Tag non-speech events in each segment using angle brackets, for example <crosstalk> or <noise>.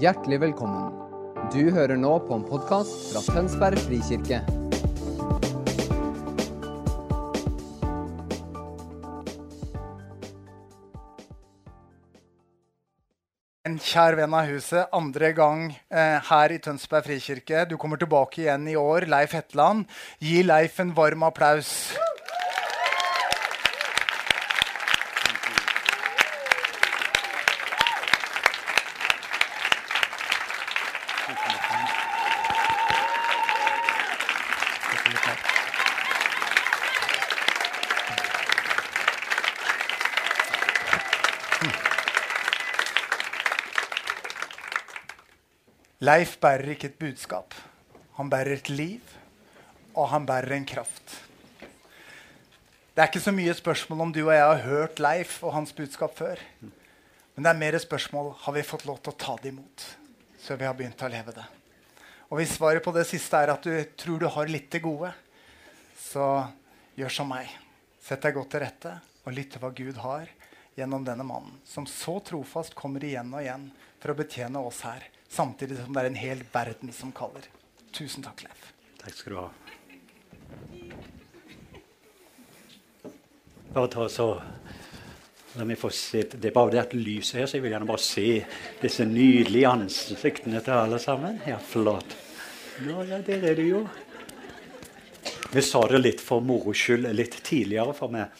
Hjertelig velkommen. Du hører nå på en podkast fra Tønsberg frikirke. En kjær venn av huset, andre gang eh, her i Tønsberg frikirke. Du kommer tilbake igjen i år, Leif Hetland. Gi Leif en varm applaus. Leif bærer ikke et budskap. Han bærer et liv, og han bærer en kraft. Det er ikke så mye spørsmål om du og jeg har hørt Leif og hans budskap før. Men det er mer spørsmål har vi fått lov til å ta det imot Så vi har begynt å leve det. Og hvis svaret på det siste er at du tror du har litt til gode, så gjør som meg. Sett deg godt til rette og lytt til hva Gud har gjennom denne mannen, som så trofast kommer igjen og igjen for å betjene oss her samtidig som det er en hel verden som kaller. Tusen takk, Leif. Takk skal du ha. Bare ta så La meg få se. Det er bare det at lyset her, så jeg vil gjerne bare se disse nydelige ansiktene til alle sammen. Ja, flott. Nå, ja, der er det jo. Vi sa det litt for moro skyld litt tidligere for meg.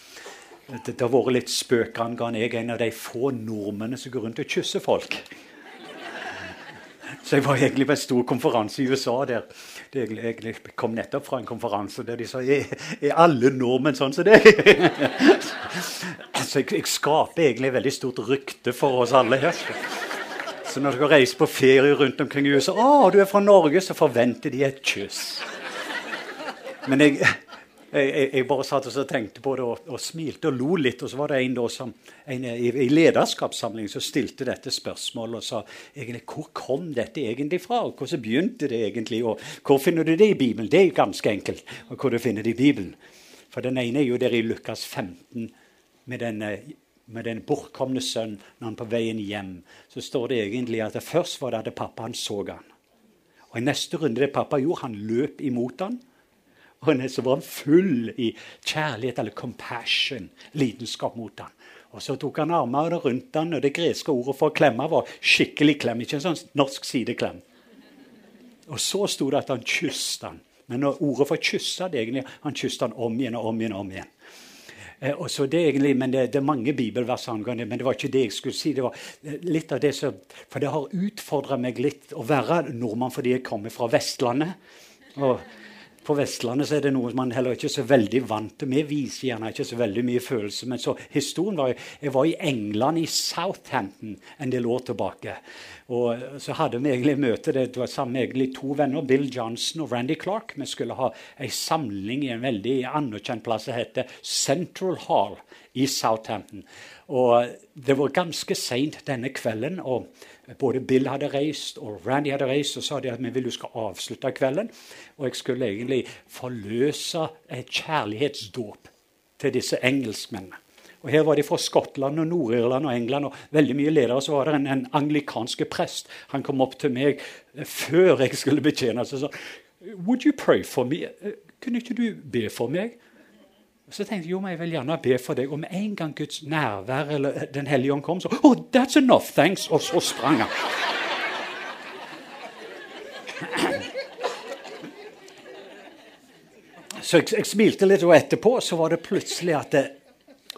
Det, det har vært litt spøk angående jeg er en av de få nordmennene som går rundt og kysser folk. Så jeg var egentlig på en stor konferanse i USA der Jeg kom nettopp fra en konferanse der de sa er, er alle nordmenn sånn som deg? <laughs> så jeg, jeg, skaper egentlig et veldig stort rykte for oss alle her. Så når dere reiser på ferie rundt omkring i USA å, du er fra Norge, så forventer de et kyss. Men jeg, jeg, jeg, bare satt og tenkte på det og, og, smilte og lo litt. Og så var det en, som, en i, i lederskapssamlingen som stilte dette spørsmålet og sa egentlig, hvor kom dette egentlig fra? og Hvordan begynte det egentlig? Og hvor finner du det i Bibelen? Det er jo ganske enkelt. og hvor du finner det i Bibelen. For den ene er jo der i Lukas 15 med den, med den bortkomne sønnen når han er på veien hjem. Så står det egentlig at det først var det at pappa han så han. Og I neste runde det pappa gjorde, han løp imot han. Og så var han full i kjærlighet, eller compassion, lidenskap mot ham. Og Så tok han armene rundt ham, og det greske ordet for å klemme var skikkelig klem. Ikke en sånn norsk sideklem. Og så sto det at han kysset ham. Men ordet for kysse det egentlig, han kysset han om igjen og om igjen. og om igjen. Eh, og så det egentlig, men det, det er mange bibelvers angående men det var ikke det jeg skulle si. det var eh, litt av det som, For det har utfordra meg litt å være nordmann fordi jeg kommer fra Vestlandet. og på Vestlandet så er det noe man heller ikke er så veldig vant til. Vi viser gjerne ikke så veldig mye følelse. Men så historien var Jeg var i England, i Southampton, en del år tilbake. Og så hadde vi egentlig møte. Det var sammen egentlig to venner, Bill Johnson og Randy Clark. Vi skulle ha ei samling i en veldig anerkjent plass som heter Central Hall i Southampton. Og det var ganske seint denne kvelden. og både Bill hadde reist og Randy hadde reist og sa de at vi vil du skal avslutte kvelden. Og jeg skulle egentlig forløse et kjærlighetsdåp til disse engelskmennene. Og Her var de fra Skottland og Nord-Irland og England. og veldig mye ledere. Så var det en, en anglikanske prest. Han kom opp til meg eh, før jeg skulle betjene og sa Would you pray for me? Eh, kunne ikke du be for meg? Så tenkte jeg jo, men jeg vil gjerne be for deg. Og med en gang Guds nærvær eller Den hellige ånd kom, så oh, that's enough, thanks. Og så sprang han. Så jeg, jeg, smilte litt, og etterpå så var det plutselig at det,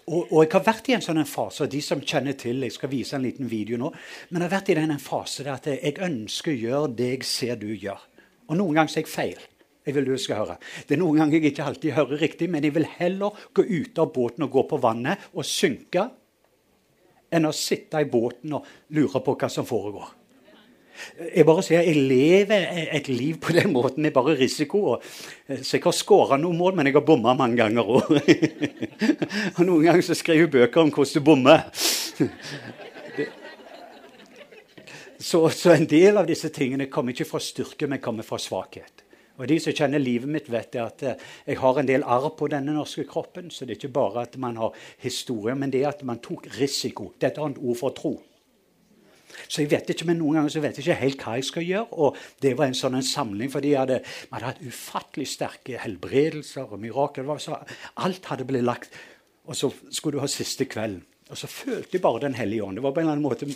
og, og, jeg har vært i en sånn fase, og de som kjenner til Jeg skal vise en liten video nå. Men jeg har vært i den fase der at jeg ønsker å gjøre det jeg ser du gjør. Og noen ganger så er jeg feil. Jeg vil du skal høre. Det er Noen ganger jeg ikke alltid hører riktig, men jeg vil heller gå ut av båten og gå på vannet og synke enn å sitte i båten og lure på hva som foregår. Jeg bare sier, jeg lever et liv på den måten. Er bare risiko. Så jeg har skåra noen mål, men jeg har bomma mange ganger òg. <laughs> og noen ganger så skriver jeg bøker om hvordan du bommer. Så, så, en del av disse tingene kommer ikke fra styrke, men kommer fra svakhet. Og De som kjenner livet mitt, vet at eh, jeg har en del arr på denne norske kroppen. Så det er ikke bare at man har historie, men det er at man tok risiko. Det er et annet ord for tro. Så jeg vet ikke, men noen ganger så vet jeg ikke helt hva jeg skal gjøre. Og det var en sånn en samling, for de hadde, man hadde hatt ufattelig sterke helbredelser og mirakler. Alt hadde blitt lagt. Og så skulle du ha siste kvelden. Og så følte jeg bare Den hellige ånd. Det var på en eller annen måte,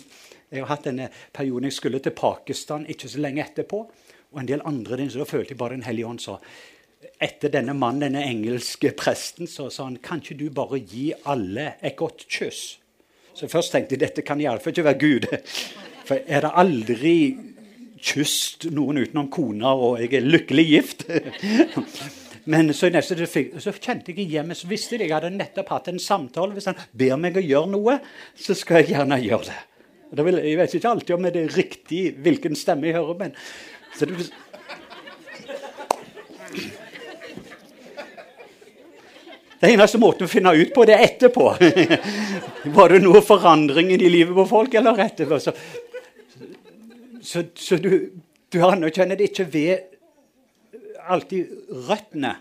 Jeg har hatt denne perioden jeg skulle til Pakistan ikke så lenge etterpå. Og en del andre ting, så da følte jeg bare Den hellige ånd sa Etter denne mannen, denne engelske presten, så sa han kan ikke du bare gi alle et godt kyss? Så først tenkte jeg dette kan iallfall ikke være Gud. <laughs> For er det aldri kysset noen utenom kona, og jeg er lykkelig gift? <laughs> Men så, neste, så kjente jeg hjemme, så visste jeg jeg hadde nettopp hatt en samtale. Hvis han ber meg å gjøre noe, så skal jeg gjerne gjøre det. jeg vet ikke alltid om det er riktig hvilken stemme jeg hører, men så det, Den eneste måten å finne ut på, det er etterpå. <laughs> Var det noe forandring i livet på folk, eller etterpå? Så, så, så du, du anerkjenner det ikke ved alltid røttene.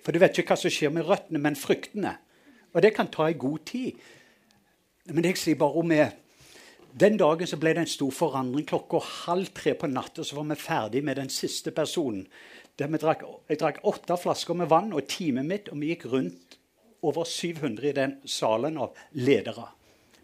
For du vet ikke hva som skjer med røttene, men fruktene. Og det kan ta en god tid. Men det jeg sier bare om med Den dagen så ble det en stor forandring. Klokka halv tre på natta så var vi ferdig med den siste personen. Drakk, jeg drakk åtte flasker med vann og teamet mitt, og vi gikk rundt over 700 i den salen av ledere.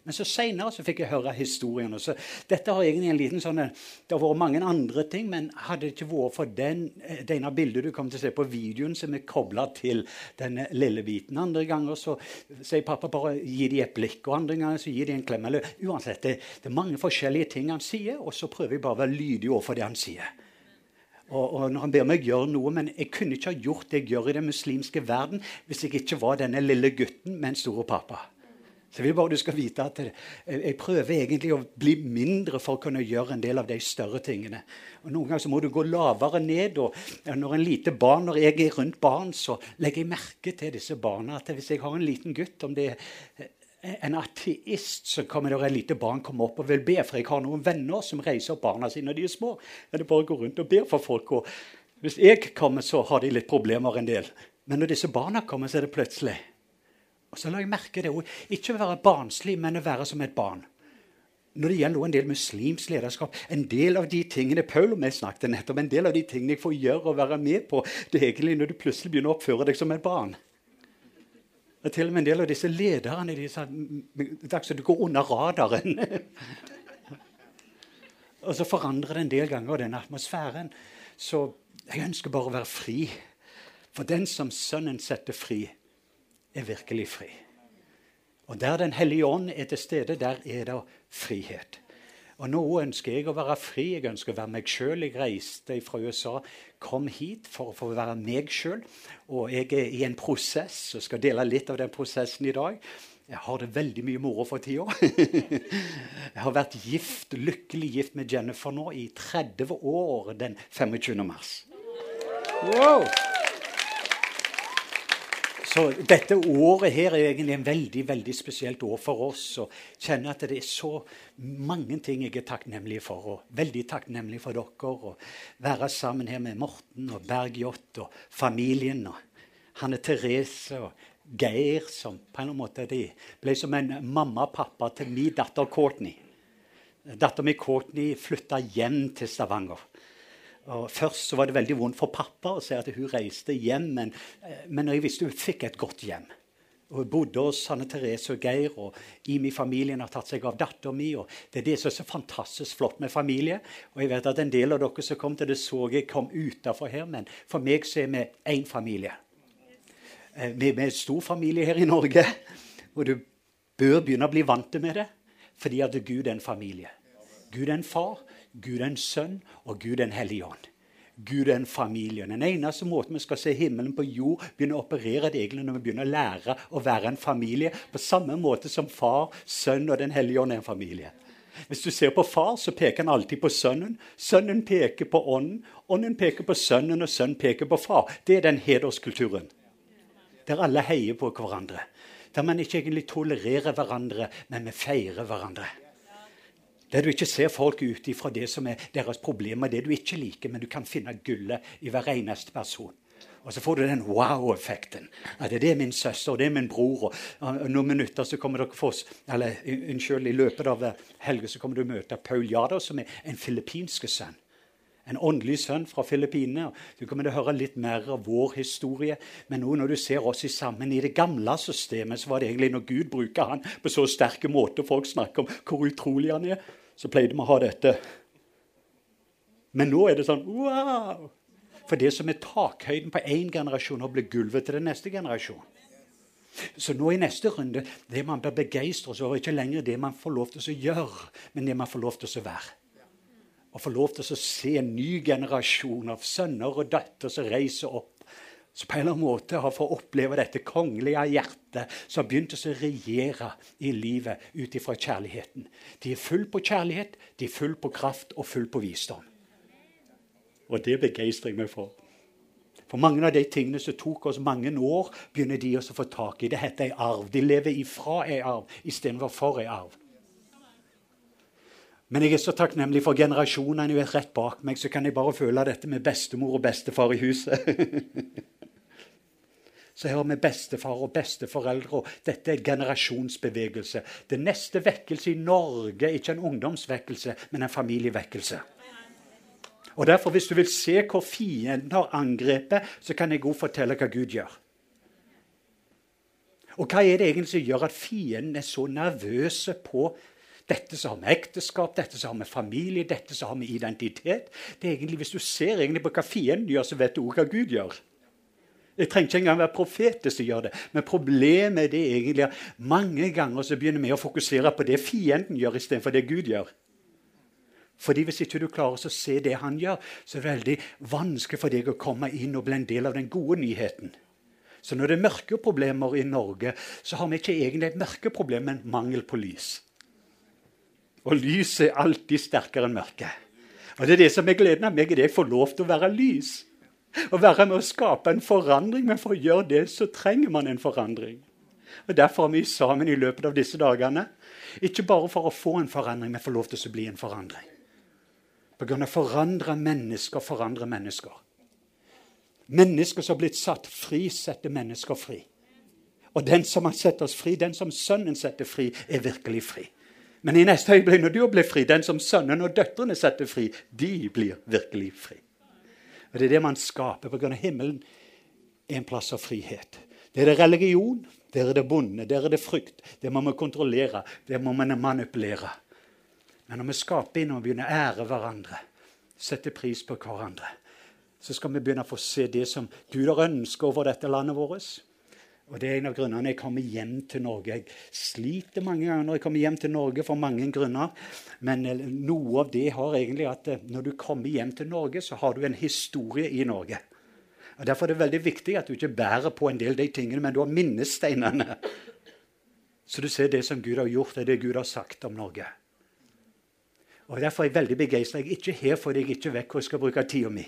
Men så seinere fikk jeg høre historien. Så dette har egentlig en liten sånn, Det har vært mange andre ting, men hadde det ikke vært for den, det ene bildet du kommer til å se på videoen, som er kobla til denne lille biten Andre ganger så sier pappa bare gi de et blikk, og andre ganger så gir de en klem. eller Uansett, det, det er mange forskjellige ting han sier, og så prøver jeg bare å være lydig overfor det han sier. Og, og, når han ber meg gjøre noe, Men jeg kunne ikke ha gjort det jeg gjør i den muslimske verden hvis jeg ikke var denne lille gutten med en stor pappa. Så jeg vil bare du skal vite at jeg prøver egentlig å bli mindre for å kunne gjøre en del av de større tingene. Og Noen ganger så må du gå lavere ned. og Når en lite barn, når jeg er rundt barn, så legger jeg merke til disse barna. at Hvis jeg har en liten gutt, om det er en ateist så kommer det et lite barn komme opp og vil be. For jeg har noen venner som reiser opp barna sine når de er små. Det bare å gå rundt og ber for folk. Og hvis jeg kommer, så har de litt problemer en del. Men når disse barna kommer, så er det plutselig. Og så la jeg merke det. Ikke å være barnslig, men å være som et barn. Når det gjelder en del muslimsk lederskap, en del av de tingene Paul og jeg snakket nettopp, en del av de tingene jeg får gjøre og være med på, det er egentlig når du plutselig begynner å oppføre deg som et barn. Og til og med en del av disse lederne de sa at du går under radaren. <laughs> og så forandrer det en del ganger den atmosfæren. Så jeg ønsker bare å være fri. For den som Sønnen setter fri, er virkelig fri. Og der Den hellige ånd er til stede, der er det frihet. Og nå ønsker jeg å være fri. Jeg ønsker å være meg sjøl. Jeg reiste fra USA, kom hit for, for å være meg sjøl. Og jeg er i en prosess og skal dele litt av den prosessen i dag. Jeg har det veldig mye moro for tida. <laughs> jeg har vært gift, lykkelig gift med Jennifer nå i 30 år den 25. mars. Wow! Så dette året her er egentlig en veldig veldig spesielt år for oss. og kjenner at det er så mange ting jeg er takknemlig for. og Veldig takknemlig for dere. og Være sammen her med Morten og Bergjot og familien. og Hanne Therese og Geir, som på en måte de ble som en mamma og pappa til min datter Courtney. Datteren min Courtney flytta hjem til Stavanger. Og Først så var det veldig vondt for pappa å se at hun reiste hjem, men, eh, men jeg visste hun fikk et godt hjem. Og bodde hos Hanne Therese og Geir, og Imi-familien har tatt seg av datter min og Det er det som er så fantastisk flott med familie. Og jeg vet at En del av dere som kom til det, så jeg kom utafor her, men for meg så er vi én familie. Eh, vi er en stor familie her i Norge, og du bør begynne å bli vant med det, fordi at Gud er en familie. Gud er en far, Gud en sønn, og Gud en hellig ånd. Gud er en familie. Den eneste måten vi skal se himmelen på jord, begynne å operere det når vi begynner å lære å være en familie, på samme måte som far, sønn og Den hellige ånd er en familie. Hvis du ser på far, så peker han alltid på sønnen. Sønnen peker på ånden, ånden peker på sønnen, og sønnen peker på far. Det er den hederskulturen. Der alle heier på hverandre. Der man ikke egentlig tolererer hverandre, men vi feirer hverandre. Der du ikke ser folk ut ifra det som er deres problemer, det du ikke liker, men du kan finne gullet i hver eneste person. Og så får du den wow-effekten. At det er min søster det er min bror. Og noen minutter så kommer dere for oss, eller unnskyld, I løpet av helga så kommer du møte Paul Jada, som er en filippinsk sønn. En åndelig sønn fra Filippinene. Du kommer til å høre litt mer av vår historie. Men nå når du ser oss sammen i det gamle systemet, så var det egentlig når Gud bruker han på så sterke måter, folk snakker om hvor utrolig han er, så pleide vi å ha dette. Men nå er det sånn wow! For det som er takhøyden på én generasjon, har blitt gulvet til den neste generasjon. Så nå i neste runde det man bør begeistre seg over, ikke lenger det man får lov til å gjøre, men det man får lov til å være. å få lov til å se en ny generasjon av sønner og døtre som reiser opp. Så på en eller annen måte har fått oppleve dette kongelige hjertet som begynte begynt å regjere i livet ut ifra kjærligheten. De er full på kjærlighet, de er full på kraft og full på visdom. Og det begeistrer jeg meg for. For mange av de tingene som tok oss mange år, begynner de også å få tak i. Det heter ei arv. De lever ifra ei arv istedenfor for ei arv. Men jeg er så takknemlig for generasjonene rett bak meg. Så kan jeg bare føle dette med bestemor og bestefar i huset. <laughs> så her har vi bestefar og besteforeldre, og dette er generasjonsbevegelse. Det neste vekkelse i Norge ikke en ungdomsvekkelse, men en familievekkelse. Og derfor, Hvis du vil se hvor fienden har angrepet, så kan jeg godt fortelle hva Gud gjør. Og hva er det egentlig som gjør at fienden er så nervøse på dette som har med ekteskap, dette som har med familie, dette som har med identitet? Det er egentlig, Hvis du ser egentlig på hva fienden gjør, så vet du også hva Gud gjør. Jeg trenger ikke engang være profet som gjør det. Men problemet er egentlig at mange ganger så begynner vi å fokusere på det fienden gjør, istedenfor det Gud gjør. Fordi Hvis ikke du klarer å se det han gjør, så er det veldig vanskelig for deg å komme inn og bli en del av den gode nyheten. Så når det er mørke problemer i Norge, så har vi ikke egentlig et mørkeproblem, men mangel på lys. Og lys er alltid sterkere enn mørke. Og Det er det som er gleden av meg, er det jeg får lov til å være lys. Å være med å skape en forandring. Men for å gjøre det, så trenger man en forandring. Og Derfor er vi sammen i løpet av disse dagene. Ikke bare for å få en forandring, men for lov til å bli en forandring. På grunn av å forandre mennesker forandre mennesker. Mennesker som har blitt satt fri, setter mennesker fri. Og den som har sett oss fri, den som Sønnen setter fri, er virkelig fri. Men i neste øyeblikk, når du blir fri, den som sønnen og døtrene setter fri, de blir virkelig fri. Og Det er det man skaper pga. himmelen. En plass av frihet. Det er det religion, der er det bonde, der er det frykt. Det må vi kontrollere, det må vi manipulere. Men når vi skaper inn og begynner å ære hverandre, sette pris på hverandre, så skal vi begynne å få se det som Gud har ønsket over dette landet vårt. Og Det er en av grunnene jeg kommer hjem til Norge. Jeg sliter mange ganger når jeg kommer hjem til Norge for mange grunner. Men eh, noe av det har egentlig at eh, når du kommer hjem til Norge, så har du en historie i Norge. Og Derfor er det veldig viktig at du ikke bærer på en del av de tingene, men du har minnesteinene. Så du ser det som Gud har gjort, og det Gud har sagt om Norge. Og Derfor er jeg veldig begeistra. Jeg er ikke her fordi jeg ikke vet hvor jeg skal bruke tida mi.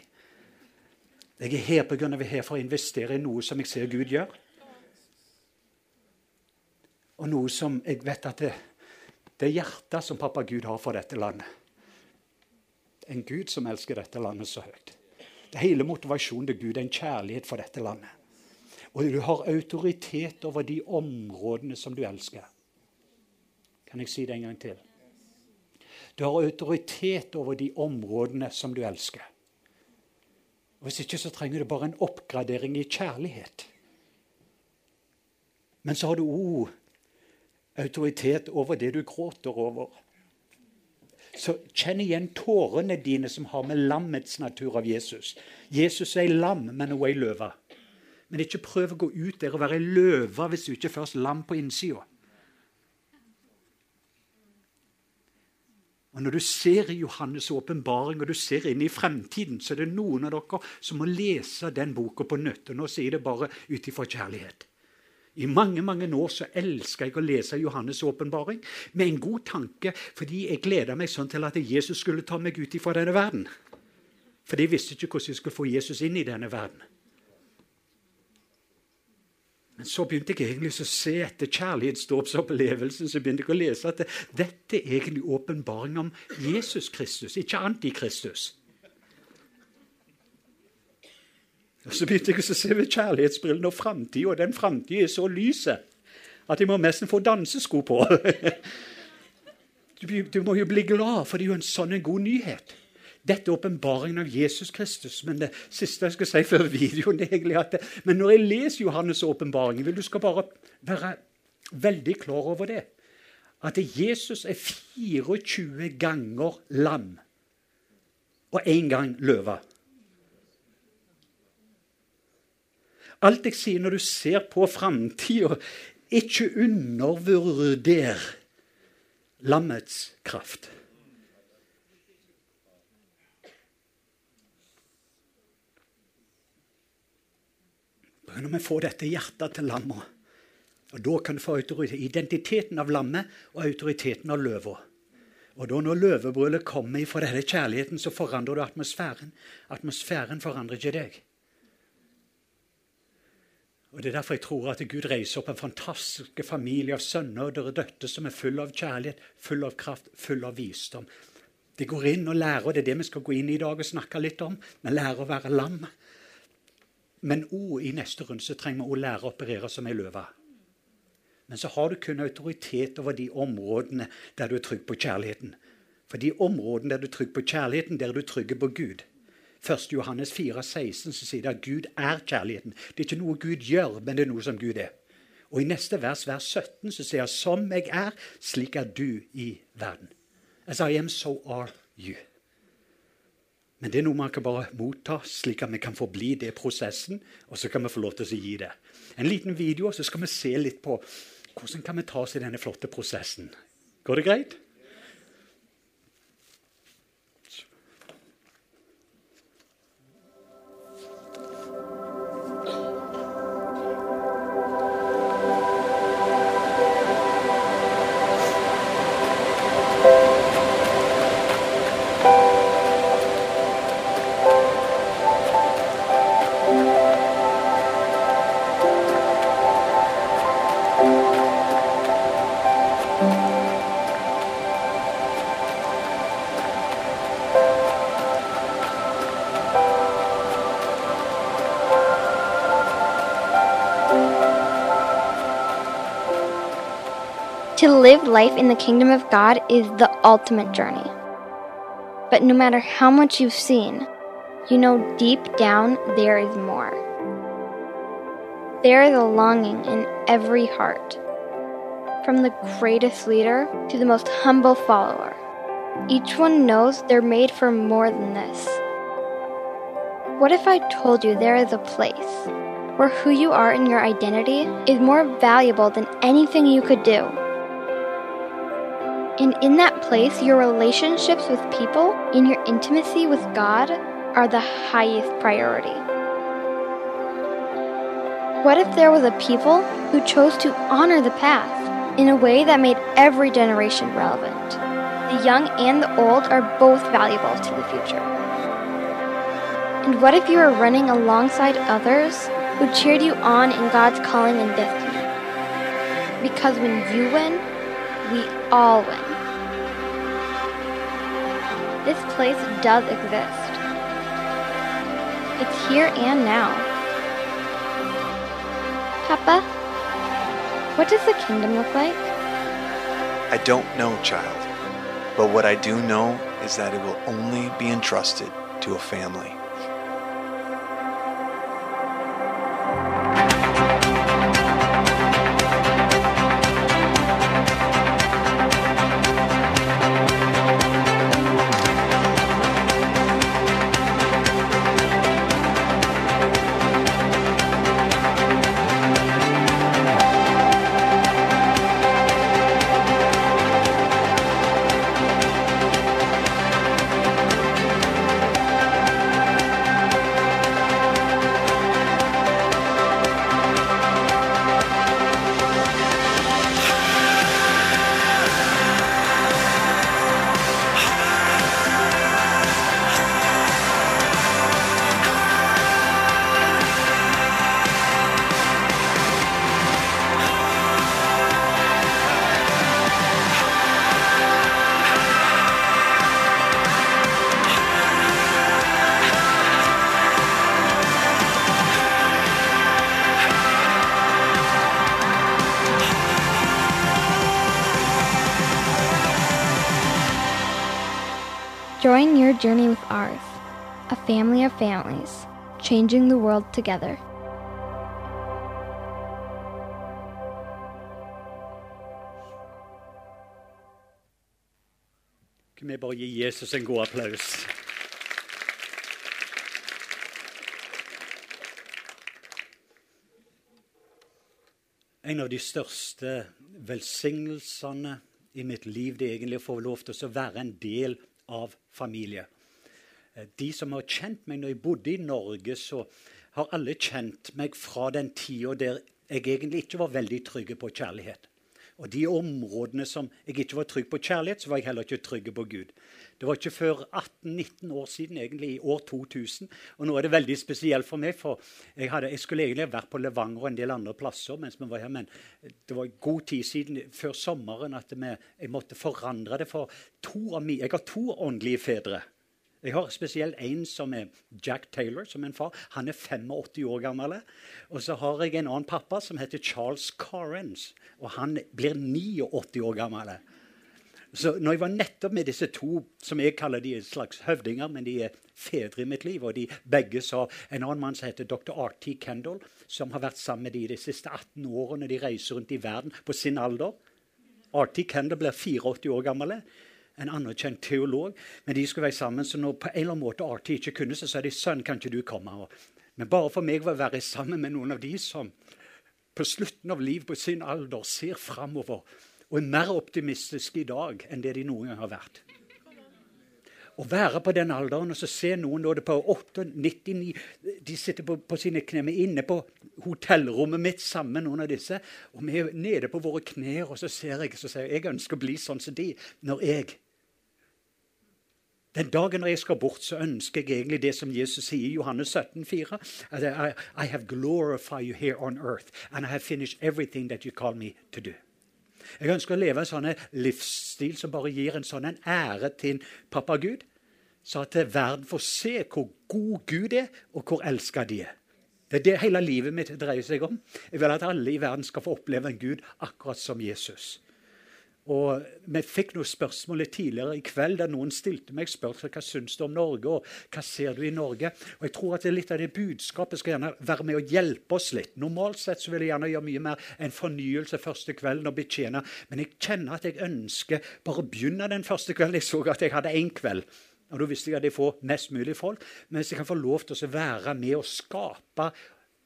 Jeg er her pga. jeg er her for å investere i noe som jeg ser Gud gjør. Og noe som jeg vet at det, det er hjertet som pappa Gud har for dette landet. En Gud som elsker dette landet så høyt. Det Hele motivasjonen til Gud er en kjærlighet for dette landet. Og du har autoritet over de områdene som du elsker. Kan jeg si det en gang til? Du har autoritet over de områdene som du elsker. Og Hvis ikke så trenger du bare en oppgradering i kjærlighet. Men så har du òg autoritet over det du gråter over. Så kjenn igjen tårene dine som har med lammets natur av Jesus. Jesus er ei lam, men hun er ei løve. Men ikke prøv å gå ut der og være ei løve hvis du ikke er først lam på innsida. Og Når du ser Johannes' åpenbaring og du ser inn i fremtiden, så er det noen av dere som må lese den boka på nytt. Og nå sier det bare ut ifra kjærlighet. I mange mange år så elsker jeg å lese Johannes' åpenbaring med en god tanke, fordi jeg gleda meg sånn til at Jesus skulle ta meg ut ifra denne verden. For jeg visste ikke hvordan jeg skulle få Jesus inn i denne verden. Men så begynte jeg egentlig å se etter kjærlighetsdåpsopplevelsen. Så begynte jeg å lese at dette er egentlig åpenbaring om Jesus Kristus, ikke Antikristus. Og Så begynte jeg å se ved kjærlighetsbrillene og framtida, og den framtida er så lyset at jeg må nesten få dansesko på. Du, du, må jo bli glad, for det er jo en sånn en god nyhet. Dette er åpenbaringen av Jesus Kristus. Men det siste jeg skal si før videoen er egentlig at det, Men når jeg leser Johannes' åpenbaring, vil du skal bare være veldig klar over det. At Jesus er 24 ganger lam og én gang løve. Alt jeg sier når du ser på framtida, ikke undervurder lammets kraft. Når vi får dette hjertet til lammet, og da kan du få identiteten av lammet og autoriteten av løva. Og da når løvebrølet kommer fra denne kjærligheten, så forandrer du atmosfæren. Atmosfæren forandrer ikke deg. Og Det er derfor jeg tror at Gud reiser opp en fantastisk familie av sønner og døtre som er full av kjærlighet, full av kraft, full av visdom. De går inn og lærer, og det er det vi skal gå inn i dag og snakke litt om. Vi lærer å være lam. Men også i neste runde så trenger vi å lære å operere som ei løve. Men så har du kun autoritet over de områdene der du er trygg på kjærligheten. For de områdene der du er trygg på kjærligheten, der er du trygg på Gud. 1. Johannes 4, 16 så sier det at Gud er kjærligheten. Det er ikke noe Gud gjør, men det er noe som Gud er. Og i neste vers, vers 17, så sier han som jeg er, slik er du i verden. As I am, so are you. Men det er noe man kan bare motta, slik at vi kan forbli det prosessen. Og så kan vi få lov til å gi det. En liten video, så skal vi se litt på hvordan kan vi ta oss i denne flotte prosessen. Går det greit? To live life in the kingdom of God is the ultimate journey. But no matter how much you've seen, you know deep down there is more. There is a longing in every heart, from the greatest leader to the most humble follower. Each one knows they're made for more than this. What if I told you there is a place where who you are in your identity is more valuable than anything you could do? And in that place, your relationships with people and your intimacy with God are the highest priority. What if there was a people who chose to honor the past in a way that made every generation relevant? The young and the old are both valuable to the future. And what if you were running alongside others who cheered you on in God's calling and destiny? Because when you win, we all win. This place does exist. It's here and now. Papa, what does the kingdom look like? I don't know, child, but what I do know is that it will only be entrusted to a family. Your journey with ours, a family of families, changing the world together. Kan vi bare gi Jesus en god applaus? En av de største velsignelsene i mitt liv det er egentlig å få lov til å være en del av familie. Eh, De som har kjent meg når jeg bodde i Norge, så har alle kjent meg fra den tida der jeg egentlig ikke var veldig trygg på kjærlighet. Og de områdene som jeg ikke var trygg på kjærlighet, så var jeg heller ikke trygg på Gud. Det var ikke før 18-19 år siden, egentlig i år 2000. Og nå er det veldig spesielt for meg, for jeg, hadde, jeg skulle egentlig vært på Levanger og en del andre plasser mens vi var her, men det var god tid siden, før sommeren, at vi, jeg måtte forandre det. For to av mine jeg har to åndelige fedre. Jeg har spesielt en som er Jack Taylor, som er en far. Han er 85 år gammel. Og så har jeg en annen pappa som heter Charles Carrens, og han blir 89 år gammel. Så når jeg var nettopp med disse to, som jeg kaller de slags høvdinger, men de er fedre i mitt liv, og de begge sa En annen mann som heter dr. R.T. Kendall, som har vært sammen med de de siste 18 årene de reiser rundt i verden på sin alder. R.T. Kendall blir 84 år gammel en anerkjent teolog. Men de skulle være sammen, så når på en eller annen måte Artie ikke kunne, så sa de sønn, kan ikke du komme? Men bare for meg å være sammen med noen av de som på slutten av livet på sin alder ser framover og er mer optimistiske i dag enn det de noen gang har vært. Å være på den alderen og så se noen da det på 8, 99 De sitter på, på sine kne. Vi er inne på hotellrommet mitt sammen med noen av disse. Og vi er nede på våre knær, og så ser jeg så sier jeg, jeg ønsker å bli sånn som de når jeg den dagen når jeg skal bort, så ønsker jeg egentlig det som Jesus sier i Johannes 17, 4. I, I have glorified you here on earth, and I have finished everything that you call me to do. Jeg ønsker å leve en sånn livsstil som bare gir en sånn en ære til pappa Gud, så at verden får se hvor god Gud er, og hvor elska de er. Det er det hele livet mitt dreier seg om. Jeg vil at alle i verden skal få oppleve en Gud akkurat som Jesus. Og Vi fikk noen spørsmål tidligere i kveld der noen stilte meg spørsmål hva syns du om Norge og hva ser du i Norge. Og jeg tror at Litt av det budskapet skal gjerne være med å hjelpe oss litt. Normalt sett så vil jeg gjerne gjøre mye mer enn fornyelse første kvelden og betjene. Men jeg kjenner at jeg ønsker bare å begynne den første kvelden. Jeg så at jeg hadde én kveld. Og Da visste jeg at jeg får mest mulig folk. Men hvis jeg kan få lov til å være med og skape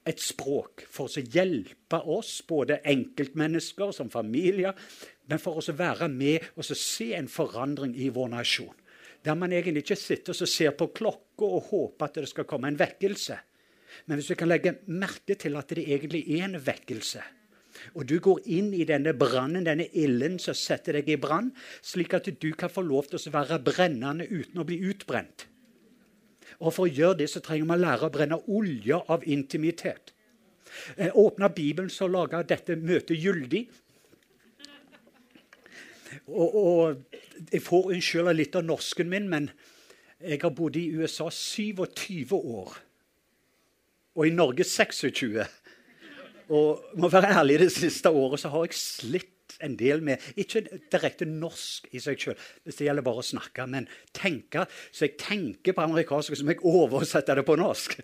et språk for å hjelpe oss, både enkeltmennesker som familier, men for å være med og se en forandring i vår nasjon. Der man egentlig ikke sitter og ser på klokka og håper at det skal komme en vekkelse. Men hvis vi kan legge merke til at det egentlig er en vekkelse, og du går inn i denne brannen, denne ilden som setter deg i brann, slik at du kan få lov til å være brennende uten å bli utbrent. Og For å gjøre det så trenger man lære å brenne olje av intimitet. Jeg åpna Bibelen, så laga dette møtet gyldig. Og, og, Jeg får unnskylda litt av norsken min, men jeg har bodd i USA 27 år. Og i Norge 26. Og må være ærlig, det siste året så har jeg slitt en del med Ikke direkte norsk i seg sjøl, hvis det gjelder bare å snakke, men tenke. Så jeg tenker på amerikansk som jeg oversetter det på norsk.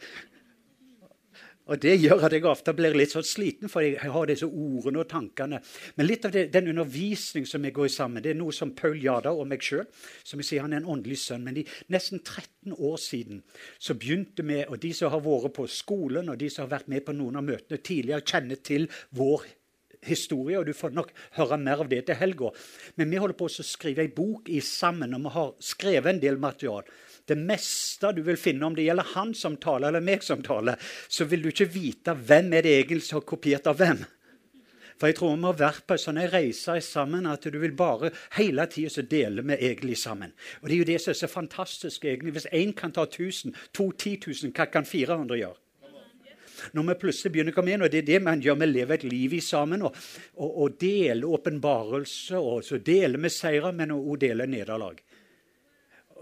Og Det gjør at jeg ofte blir litt sånn sliten, for jeg har disse ordene og tankene. Men litt av det, den undervisning som jeg går sammen det er noe som Paul Jada og meg sjøl. Som jeg sier, han er en åndelig sønn. Men i nesten 13 år siden så begynte vi, og de som har vært på skolen, og de som har vært med på noen av møtene tidligere, kjenner til vår historie, og du får nok høre mer av det til helga. Men vi holder på å skrive ei bok i sammen, og vi har skrevet en del material. Det meste du vil finne, om det gjelder han som taler eller meg som taler, så vil du ikke vite hvem er det egentlig som har kopiert av hvem. For jeg tror vi har vært på en sånn reise sammen at du vil bare hele tida dele med egentlig sammen. Og det er jo det som er så fantastisk. egentlig. Hvis én kan ta 1000, to 10 000, hva kan 400 gjøre? Når vi plutselig begynner å komme inn, og det er det man gjør, vi lever et liv i sammen, og, og, og deler åpenbarelse, og så deler vi seire, men også deler nederlag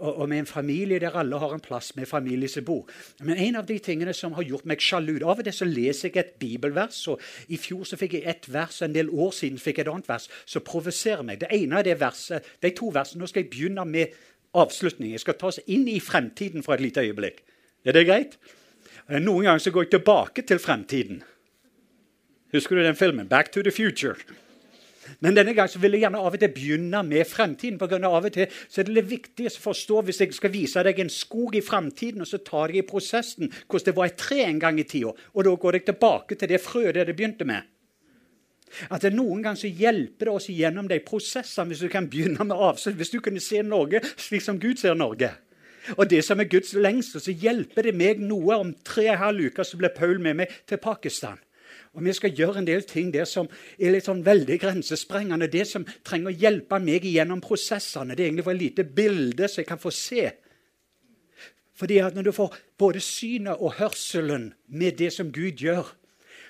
og, og med en familie der alle har en plass med familie som bor. Men en av de tingene som har gjort meg sjalu Av og til så leser jeg et bibelvers. og I fjor så fikk jeg ett vers, og en del år siden fikk jeg et annet vers som provoserer meg. Det ene er det verset, de to versene. Nå skal jeg begynne med avslutning. Jeg skal ta oss inn i fremtiden for et lite øyeblikk. Er det greit? Eh, noen ganger så går jeg tilbake til fremtiden. Husker du den filmen? 'Back to the Future'. Men denne gangen vil jeg gjerne av og til begynne med fremtiden. For av og til så er det litt viktig å forstå hvis jeg skal vise deg en skog i fremtiden, og så tar jeg i prosessen hvordan det var et tre en gang i tida. Og da går jeg tilbake til det frøet det begynte med. At det Noen ganger så hjelper det oss gjennom de prosessene hvis du kan begynne med avslutt. Hvis du kunne se Norge slik som Gud ser Norge. Og det som er Guds lengsel, så hjelper det meg noe. Om tre og en halv uke så blir Paul med meg til Pakistan. Og Vi skal gjøre en del ting der som er litt sånn veldig grensesprengende. Det som trenger å hjelpe meg gjennom prosessene, det er egentlig for et lite bilde så jeg kan få se. Fordi at Når du får både synet og hørselen med det som Gud gjør,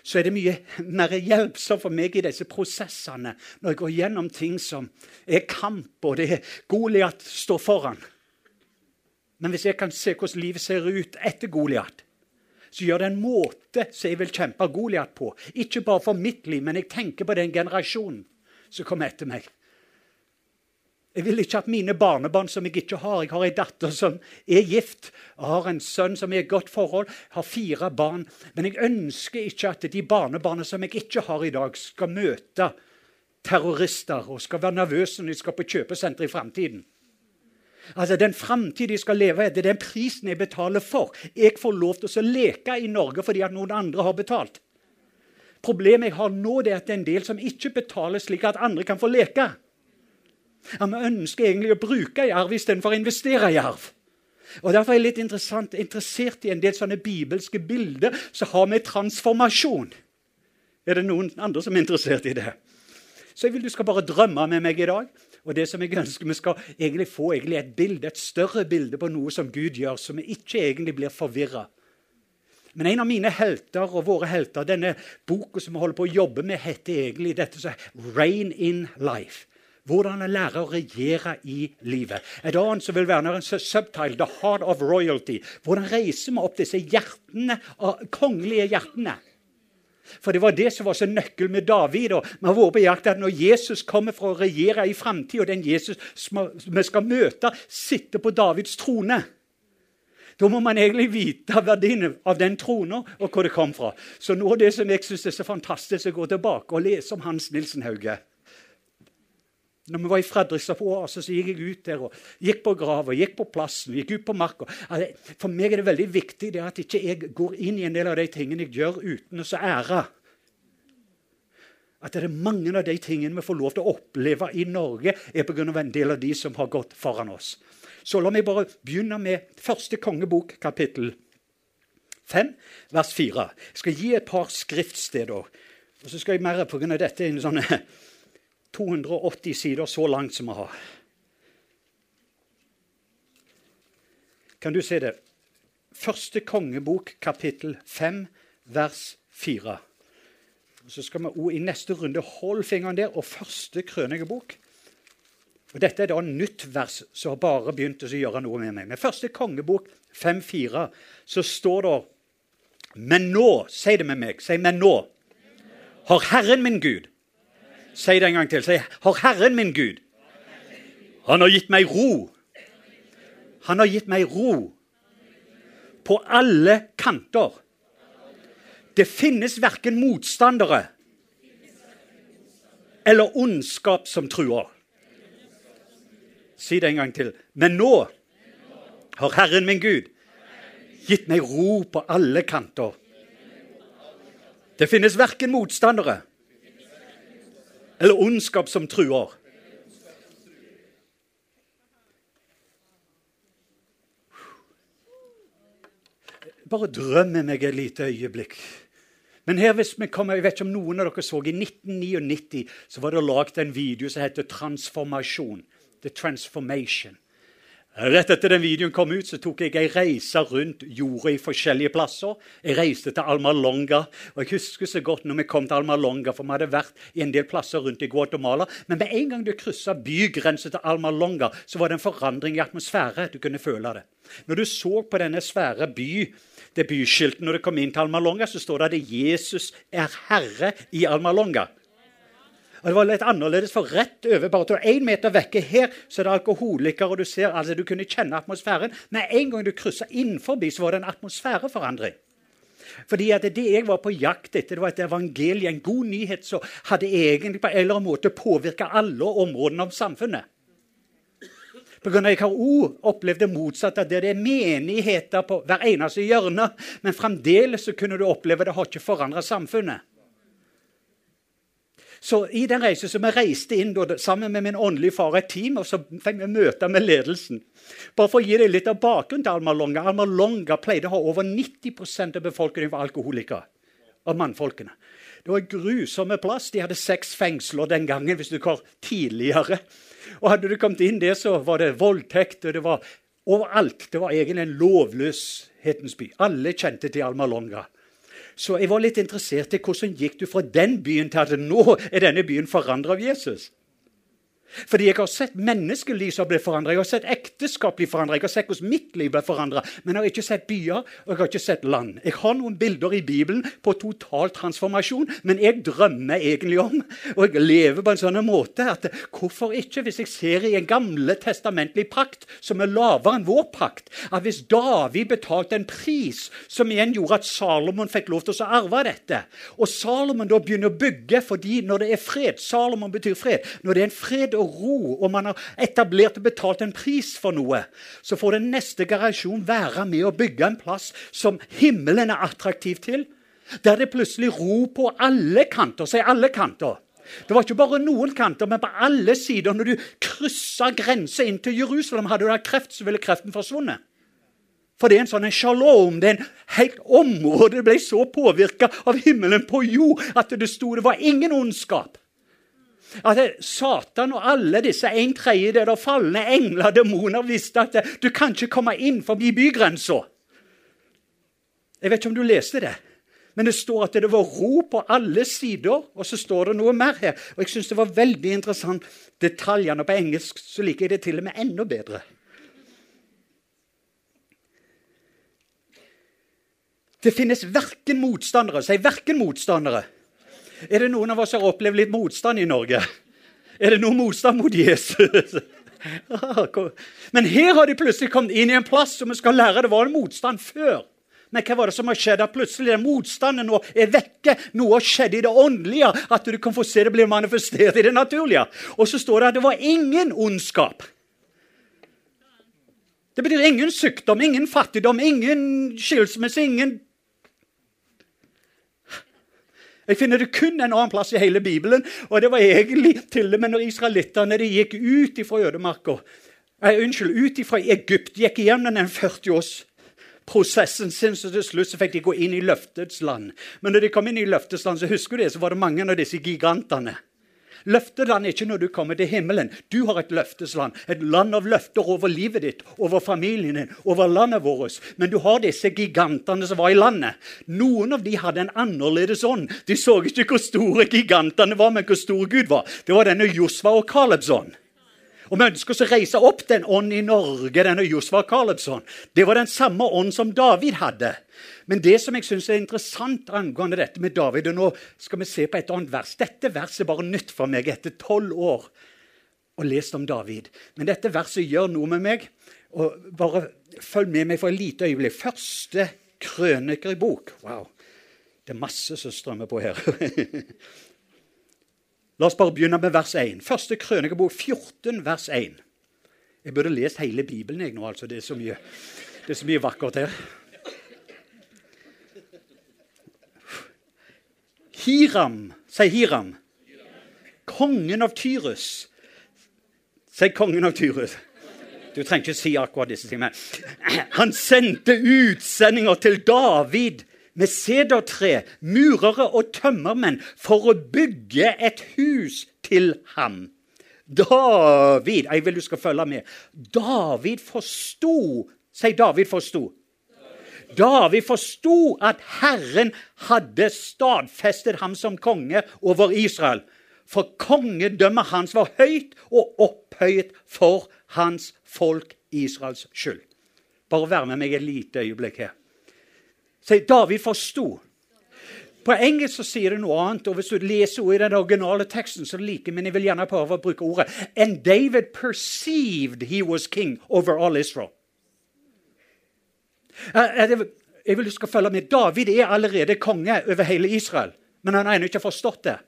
så er det mye mer hjelpsomt for meg i disse prosessene når jeg går gjennom ting som er kamp, og det er Goliat står foran. Men hvis jeg kan se hvordan livet ser ut etter Goliat, så gjør det en måte som jeg vil kjempe Goliat på. Ikke bare for mitt liv, men jeg tenker på den generasjonen som kommer etter meg. Jeg vil ikke at mine barnebarn som jeg ikke har Jeg har en datter som er gift. Jeg har en sønn som er i godt forhold. Jeg har fire barn. Men jeg ønsker ikke at de barnebarna som jeg ikke har i dag, skal møte terrorister og skal være nervøse når de skal på kjøpesenter i framtiden. Altså, Den framtid jeg skal leve etter, den prisen jeg betaler for. Jeg får lov til å leke i Norge fordi at noen andre har betalt. Problemet jeg har nå, det er at det er en del som ikke betaler slik at andre kan få leke. Ja, Vi ønsker egentlig å bruke i arv istedenfor å investere i arv. Og Derfor er jeg litt interessert i en del sånne bibelske bilder som har med transformasjon. Er det noen andre som er interessert i det? Så jeg vil du skal bare drømme med meg i dag. Og det som jeg ønsker Vi skal egentlig få egentlig et bilde, et større bilde på noe som Gud gjør, så vi ikke egentlig blir forvirra. Men en av mine helter og våre helter, denne boka som vi holder på å jobbe med, heter egentlig dette som 'Rain in Life'. Hvordan å lære å regjere i livet. Et annet som vil være en subtitle, 'The Heart of Royalty'. Hvordan reiser vi opp disse hjertene, kongelige hjertene? For det var det som var så nøkkel med David. og vi har vært på jakt at Når Jesus kommer for å regjere i framtida, den Jesus vi skal møte, sitter på Davids trone Da må man egentlig vite verdien av den trona og hvor det kom fra. Så av det som jeg syns er så fantastisk, å gå tilbake og lese om Hans Nilsen Hauge. Når vi var i Fredrikstad på Oase, så gikk jeg ut der og gikk på grava, gikk på plassen, gikk ut på marka. For meg er det veldig viktig det at ikke jeg går inn i en del av de tingene jeg gjør uten å ære. At det er mange av de tingene vi får lov til å oppleve i Norge, er pga. en del av de som har gått foran oss. Så la meg bare begynne med første kongebok, kapittel 5, vers 4. Jeg skal gi et par skriftsteder. Og så skal jeg mer pga. dette en sånn 280 sider så langt som vi har. Kan du se det? Første kongebok, kapittel 5, vers 4. Så skal vi i neste runde holde fingeren der. Og første krønikebok. Og Dette er da nytt vers som har bare begynt å gjøre noe med meg. Men første kongebok 5.4 så står det Men nå, si det med meg, si men nå, har Herren min Gud Si det en gang til. Si, har Herren min Gud Han har gitt meg ro. Han har gitt meg ro på alle kanter. Det finnes verken motstandere eller ondskap som truer. Si det en gang til. Men nå har Herren min Gud gitt meg ro på alle kanter. Det finnes verken motstandere eller ondskap som truer. Bare drømmer meg et lite øyeblikk. Men her hvis vi kommer, jeg vet ikke om noen av dere så I 1999 så var det laget en video som heter 'Transformasjon'. The Transformation. Rett etter den videoen kom ut, så tok jeg ei reise rundt jorda i forskjellige plasser. Jeg reiste til Almalonga. og Jeg husker så godt når vi kom til Almalonga, for vi hadde vært i en del plasser rundt i Guatemala. Men med en gang du kryssa bygrensa til Almalonga, så var det en forandring i atmosfære. Du kunne føle det. Når du så på denne svære by, det byskiltet når du kom inn til Almalonga, så står det at Jesus er herre i Almalonga. Og Det var litt annerledes, for rett over bare til én meter vekke her så er det alkoholikere. og Du ser, altså du kunne kjenne atmosfæren. Men en gang du kryssa innenfor, så var det en atmosfæreforandring. Fordi at Det jeg var på jakt etter, det var et evangelie, en god nyhet som hadde egentlig på en eller annen måte påvirka alle områdene av samfunnet. Pga. jeg har òg opplevd det motsatte. Det er menigheter på hver eneste hjørne. Men fremdeles kunne du oppleve det har ikke forandra samfunnet. Så i den reisen så vi reiste inn sammen med min åndelige far et team, og så fikk vi møte med ledelsen. Bare for å gi deg litt av bakgrunnen til Alma Longa. Alma Longa pleide å ha over 90% av befolkningen var alkoholikere. Av mannfolkene. Det var grusomme plass. De hadde seks fengsler den gangen, hvis du går tidligere. Og hadde du kommet inn der, så var det voldtekt. og det var Overalt. Det var egentlig en lovløshetens by. Alle kjente til Alma Longa. Så jeg var litt interessert i hvordan gikk du fra den byen til at nå er denne byen forandra av Jesus. Fordi jeg har sett menneskeliv som ble forandra, jeg har sett ekteskap bli forandra, jeg har sett hvordan mitt liv ble forandra, men jeg har ikke sett byer og jeg har ikke sett land. Jeg har noen bilder i Bibelen på total transformasjon, men jeg drømmer egentlig om, og jeg lever på en sånn måte, at hvorfor ikke, hvis jeg ser i en gamle testamentlig pakt som er lavere enn vår pakt, at hvis David betalte en pris som igjen gjorde at Salomon fikk lov til å arve dette, og Salomon da begynner å bygge fordi når det er fred Salomon betyr fred. Når det er en fred og ro, og man har etablert og betalt en pris for noe, så får den neste generasjon være med å bygge en plass som himmelen er attraktiv til. Der det plutselig ro på alle kanter. Si alle kanter. Det var ikke bare noen kanter, men på alle sider. Når du kryssa grensa inn til Jerusalem, hadde du hatt kreft, så ville kreften forsvunnet. For det er en sånn en shalom. Det er en helt område det ble så påvirka av himmelen på jord at det sto det var ingen ondskap. At Satan og alle disse en tredjedel av falne engler og demoner visste at du kan ikke komme inn forbi bygrensa. Jeg vet ikke om du leste det, men det står at det var ro på alle sider. Og så står det noe mer her. Og jeg syns det var veldig interessant. Detaljene på engelsk så liker jeg det til og med enda bedre. Det finnes verken motstandere, sier verken motstandere er det noen av oss som har opplevd litt motstand i Norge? Er det noe motstand mot Jesus? <laughs> Men her har de plutselig kommet inn i en plass som vi skal lære det var en motstand før. Men hva var det som har skjedd? At plutselig den motstanden nå er vekke. Noe har skjedd i det åndelige. At du kan få se det blir manifestert i det naturlige. Og så står det at det var ingen ondskap. Det betyr ingen sykdom, ingen fattigdom, ingen skilsmisse, ingen jeg finner det kun en annen plass i hele Bibelen. Og det var egentlig til og med når israelittene gikk ut fra ødemarka eh, Unnskyld, ut fra Egypt, gikk igjennom den 40-årsprosessen sin, så til slutt så fikk de gå inn i løftets land. Men når de kom inn i løftets land, så husker du det, så var det mange av disse gigantene. Løfteland er ikke når du kommer til himmelen. Du har et løftesland. Et land av løfter over livet ditt, over familien din, over landet vårt. Men du har disse gigantene som var i landet. Noen av de hadde en annerledes ånd. De så ikke hvor store gigantene var, men hvor stor Gud var. Det var denne Josva og Kalebs ånd. Og Vi ønsker å reise opp den ånd i Norge, denne Josva Kalebs ånd. Det var den samme ånd som David hadde. Men det som jeg synes er interessant angående dette med David og Nå skal vi se på et annet vers. Dette verset er bare nytt for meg etter tolv år å lese om David. Men dette verset gjør noe med meg. og Bare følg med meg for et lite øyeblikk. Første krøniker i bok. Wow. Det er masse som strømmer på her. <laughs> La oss bare begynne med vers 1. Første krønikebok 14, vers 1. Jeg burde lest hele Bibelen jeg nå. altså. Det er så mye, det er så mye vakkert her. Hiram, sier Hiram. Kongen av Tyrus. Sier kongen av Tyrus. Du trenger ikke si akkurat disse tingene. Han sendte utsendinger til David med sedertre, murere og tømmermenn for å bygge et hus til ham. David Jeg vil du skal følge med. David forsto sier David forsto. David forsto at Herren hadde stadfestet ham som konge over Israel. For kongedømmet hans var høyt og opphøyet for hans folk Israels skyld. Bare vær med meg et lite øyeblikk her. Så David forsto. På engelsk så sier det noe annet, og hvis du leser ordet i den originale teksten, så like, men jeg vil gjerne prøve å bruke ordet And David perceived he was king over all Israel. Jeg vil du skal følge med. David er allerede konge over hele Israel, men han har ennå ikke forstått det.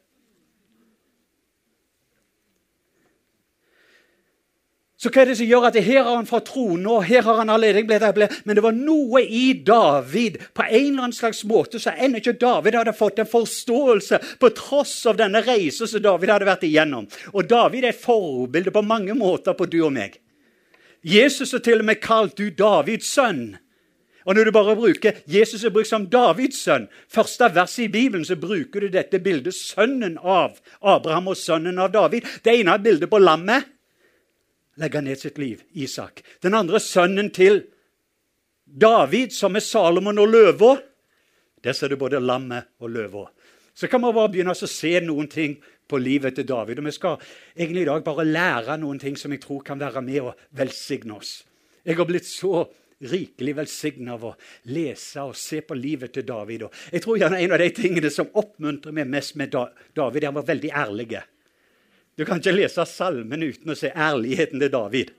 Så hva er det som gjør at her har han fått tronen, og her har han allerede? Men det var noe i David på en eller annen slags måte så ennå ikke David hadde fått en forståelse på tross av denne reisen som David hadde vært igjennom. Og David er et forbilde på mange måter på du og meg. Jesus er til og med kalt du Davids sønn. Og når du bare bruker Jesus er brukt som Davids sønn, første vers i Bibelen, så bruker du dette bildet sønnen av Abraham og sønnen av David. Det ene er bildet på lammet legger ned sitt liv, Isak. Den andre sønnen til David, som er Salomon og løva. Der ser du både lammet og løva. Så kan man bare begynne å se noen ting på livet til David. Og Vi skal egentlig i dag bare lære noen ting som jeg tror kan være med og velsigne oss. Jeg har blitt så rikelig velsigna av å lese og se på livet til David. Og jeg tror gjerne En av de tingene som oppmuntrer meg mest med David, er han var veldig ærlig. Du kan ikke lese salmen uten å se ærligheten til David.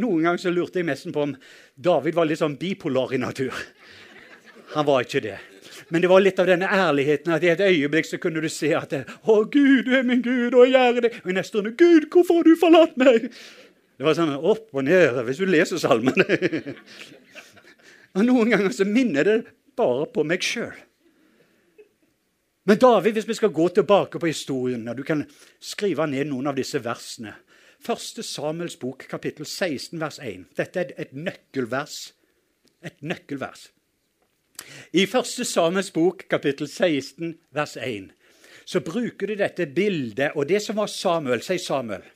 Noen ganger så lurte jeg nesten på om David var litt sånn bipolar i natur. Han var ikke det. Men det var litt av denne ærligheten at i et øyeblikk så kunne du se at 'Å, Gud, du er min Gud, og jeg gjør det.' Og i neste runde 'Gud, hvorfor har du forlatt meg?' Det var sånn opp og ned hvis du leser salmene. <laughs> og noen ganger så minner det bare på meg sjøl. Men David, hvis vi skal gå tilbake på historien, og du kan skrive ned noen av disse versene Første Samuels bok, kapittel 16, vers 1. Dette er et nøkkelvers. Et nøkkelvers. I Første Samuels bok, kapittel 16, vers 1, så bruker du dette bildet Og det som var Samuel, sier Samuel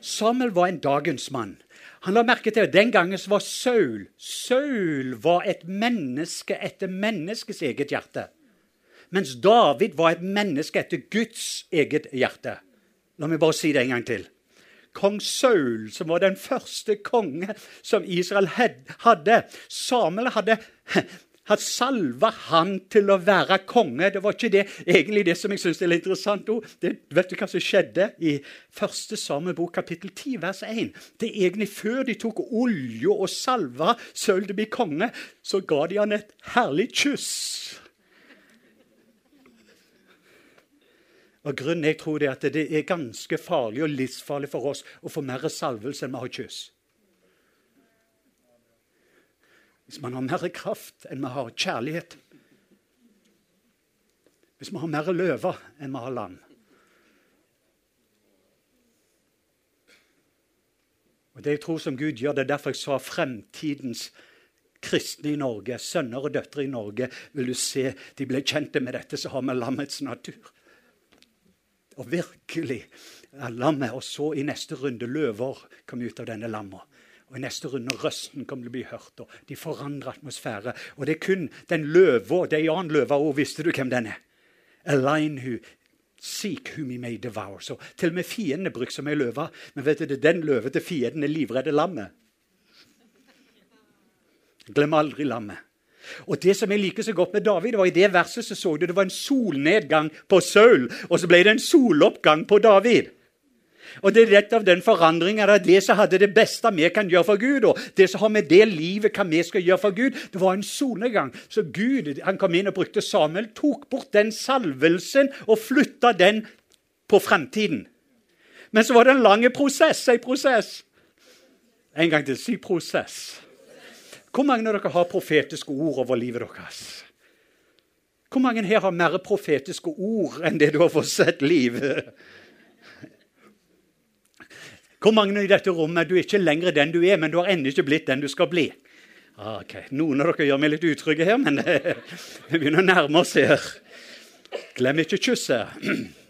Samuel var en dagens mann. Han la merke til at Den gangen var Saul Saul var et menneske etter menneskets eget hjerte. Mens David var et menneske etter Guds eget hjerte. La meg bare si det en gang til. Kong Saul, som var den første konge som Israel hadde Samuel hadde hadde salva han til å være konge. Det var ikke det egentlig det som jeg synes er litt interessant. Det, vet du hva som skjedde i første Samebok kapittel 10, vers 1? Det er egentlig Før de tok olje og salva Saul til å bli konge, så ga de han et herlig kyss. Og Grunnen jeg tror det er at det er ganske farlig og livsfarlig for oss å få mer salvelse enn vi har kyss. Hvis man har mer kraft enn vi har kjærlighet. Hvis vi har mer løver enn vi har land. Og Det jeg tror som Gud gjør, det er derfor jeg sa fremtidens kristne i Norge, sønner og døtre i Norge, vil du se, de ble kjente med dette, så har vi lammets natur og virkelig lammet. Og så i neste runde løver kom ut av denne lamma. Og I neste runde røsten kom til å bli hørt, og de forandrer atmosfære. Og det er kun den løva, det er en annen løve òg, visste du hvem den er? Align who Seek whom he may devour. Så til og med fienden er brukt som ei løve. Men vet du, det er den løve til fienden er livredde lammet. Glem aldri lammet. Og Det som jeg liker så godt med David, var i det verset så, så du det var en solnedgang på Saul, og så ble det en soloppgang på David. Og Det er rett av den forandringa at det som hadde det beste vi kan gjøre for Gud. og Det som har med det livet hva vi skal gjøre for Gud, det var en solnedgang. Så Gud han kom inn og brukte Samuel, tok bort den salvelsen og flytta den på fremtiden. Men så var det en lang prosess. En prosess. En gang til. Si prosess. Hvor mange av dere har profetiske ord over livet deres? Hvor mange her har mer profetiske ord enn det du har fått sett liv? Hvor mange i dette rommet du er ikke lenger den du er, men du har ennå ikke blitt den du skal bli? Ah, ok, Noen av dere gjør meg litt utrygge her, men <laughs> vi begynner å nærme oss her. Glem ikke kysset. <clears throat>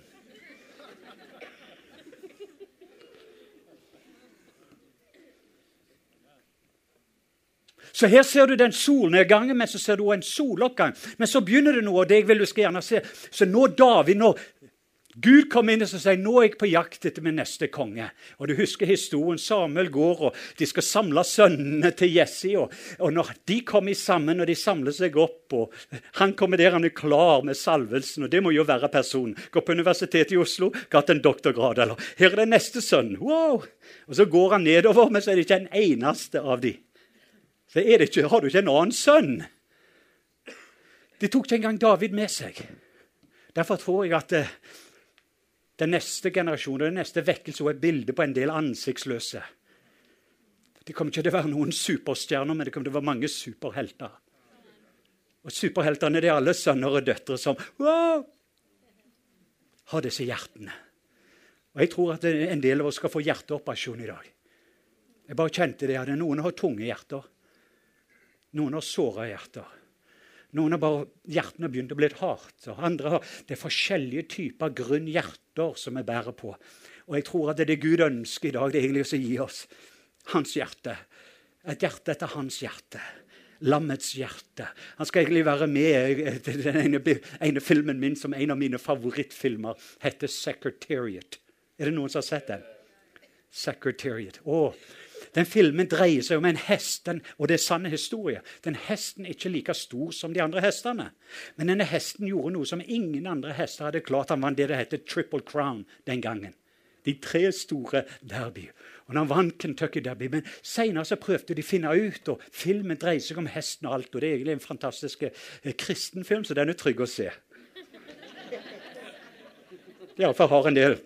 Så her ser du den solnedgangen, men så ser du en soloppgang. Men så begynner det noe, og det jeg vil du skal gjerne se. Så nå David, nå Gud kom inn og sier nå er jeg på jakt etter min neste konge. Og Du husker historien. Samuel går, og de skal samle sønnene til Jesse. Og, og når de kommer sammen og de samler seg opp, og han kommer der han er klar med salvelsen, og det må jo være personen. Går på Universitetet i Oslo, gatt en doktorgrad. eller Her er den neste sønnen. Wow! Og Så går han nedover, men så er det ikke en eneste av de. Så ikke, Har du ikke en annen sønn? De tok ikke engang David med seg. Derfor tror jeg at eh, den neste generasjonen, den neste vekkelse, er et bilde på en del ansiktsløse. Det kommer ikke til å være noen superstjerner, men det kommer til å være mange superhelter. Og superheltene det er alle sønner og døtre som wow, har disse hjertene. Og Jeg tror at en del av oss skal få hjerteoperasjon i dag. Jeg bare kjente det. at Noen har tunge hjerter. Noen har såra hjerter. Noen har bare hjertene begynt å bli litt hardt. og andre har, Det er forskjellige typer grunn hjerter som vi bærer på. Og jeg tror at det er det Gud ønsker i dag, det er egentlig å gi oss hans hjerte. Et hjerte etter hans hjerte. Lammets hjerte. Han skal egentlig være med til den ene, ene filmen min som en av mine favorittfilmer heter 'Secretariat'. Er det noen som har sett den? Secretariat. Å, den filmen dreier seg om en hest, og det er sanne historie. Den hesten er ikke like stor som de andre hestene. Men denne hesten gjorde noe som ingen andre hester hadde klart. Han vant det det heter Triple Crown den gangen. De tre store derby. Og han vant Kentucky Derby. Men senere prøvde de å finne ut, og filmen dreier seg om hesten og alt. Og det er egentlig en fantastisk eh, kristenfilm, så den er trygg å se. <laughs> Iallfall har en del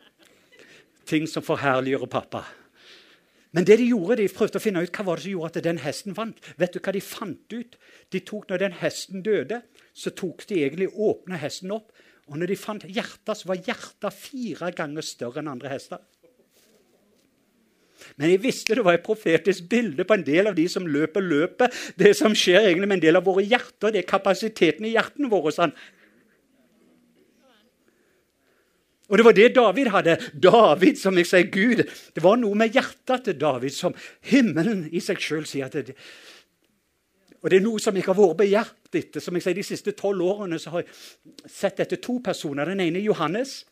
ting som forherliggjør pappa. Men det de gjorde, de prøvde å finne ut hva var det som gjorde at den hesten vant. Vet du hva de fant ut? De tok Når den hesten døde, så tok de egentlig åpna hesten opp. Og når de fant hjertet, så var hjertet fire ganger større enn andre hester. Men jeg visste det var et profetisk bilde på en del av de som løper løpet. Det som skjer egentlig med en del av våre hjerter, det er kapasiteten i hjertene våre. Sånn. Og det var det David hadde. David, som jeg sier, Gud. Det var noe med hjertet til David som himmelen i seg sjøl sier at det, Og det er noe som jeg har vært begjært etter. Som jeg sier, De siste tolv årene så har jeg sett etter to personer. Den ene er Johannes.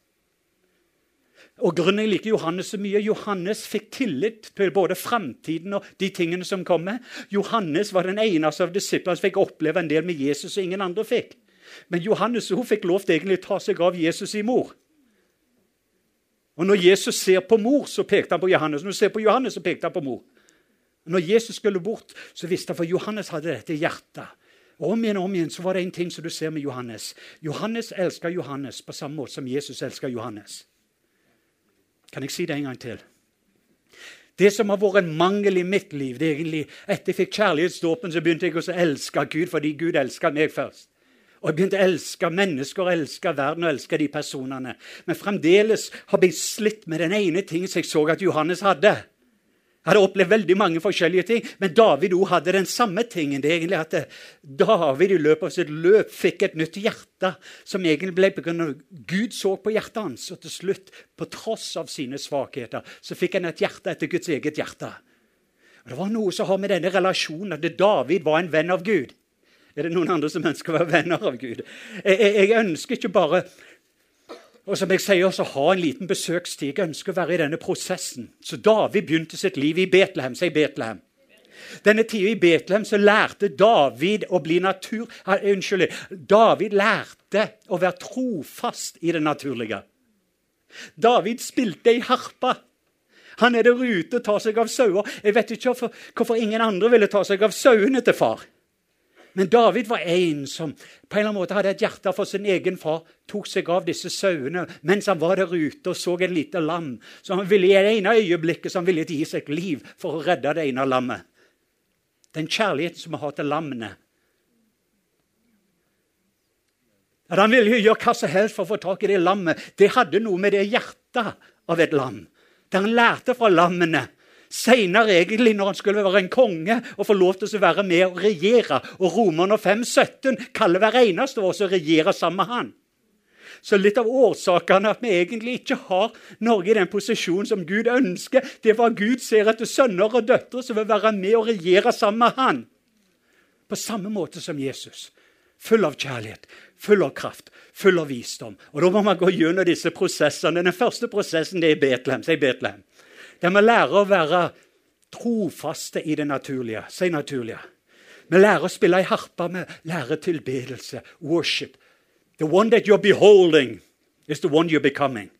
Og grunnen jeg liker Johannes så mye, Johannes fikk tillit til både framtiden og de tingene som kommer. Johannes var den eneste av disiplene som fikk oppleve en del med Jesus som ingen andre fikk. Men Johannes hun fikk lov til egentlig å ta seg av Jesus i mor. Og Når Jesus ser på mor, så pekte han på Johannes. Når han ser på Johannes, så pekte han på mor. Når Jesus skulle bort, så visste han, for Johannes hadde dette i hjertet. Og Om igjen og om igjen så var det en ting som du ser med Johannes. Johannes elsker Johannes på samme måte som Jesus elsker Johannes. Kan jeg si det en gang til? Det som har vært en mangel i mitt liv det er egentlig, Etter jeg fikk kjærlighetsdåpen, så begynte jeg å elske Gud fordi Gud elsket meg først. Og jeg begynte å elske mennesker, elske verden og elske de personene. Men fremdeles har jeg slitt med den ene tingen som jeg så at Johannes hadde. Jeg hadde opplevd veldig mange forskjellige ting, men David òg hadde den samme tingen. Det er egentlig at David i løpet av sitt løp fikk et nytt hjerte, som egentlig ble pga. Gud så på hjertet hans. Og til slutt, på tross av sine svakheter, så fikk han et hjerte etter Guds eget hjerte. Og Det var noe som har med denne relasjonen at David var en venn av Gud. Er det noen andre som ønsker å være venner av Gud? Jeg, jeg, ønsker ikke bare og som jeg sier, også ha en liten besøkstid. Jeg ønsker å være i denne prosessen. Så David begynte sitt liv i Betlehem. Si Betlehem. Denne tida i Betlehem så lærte David å bli natur... Unnskyld. David lærte å være trofast i det naturlige. David spilte i harpa. Han er der ute og tar seg av sauer. Jeg vet ikke hvorfor, hvorfor ingen andre ville ta seg av sauene til far. Men David var en som på en eller annen måte hadde et hjerte for sin egen far. Tok seg av disse sauene mens han var der ute og så en lite lam. Så han ville i det ene øyeblikket så han ville gi seg liv for å redde det ene lammet. Den kjærligheten som vi har til lammene. At han ville gjøre hva som helst for å få tak i det lammet. Det hadde noe med det hjertet av et lam. Der han lærte fra lammene Seinere, egentlig, når han skulle være en konge og få lov til å være med og regjere. Og Romerne 5,17 kaller hver eneste av oss å regjere sammen med han. Så litt av årsakene at vi egentlig ikke har Norge i den posisjonen som Gud ønsker, det var Gud ser etter sønner og døtre som vil være med og regjere sammen med han. På samme måte som Jesus. Full av kjærlighet, full av kraft, full av visdom. Og Da må man gå gjennom disse prosessene. Den første prosessen det er Betlehem. Si Betlehem. Der vi lærer å være trofaste i det naturlige. Si naturlige. Vi lærer å spille i harpa, vi lærer tilbedelse, worship. The one that you're beholding is the one you're becoming.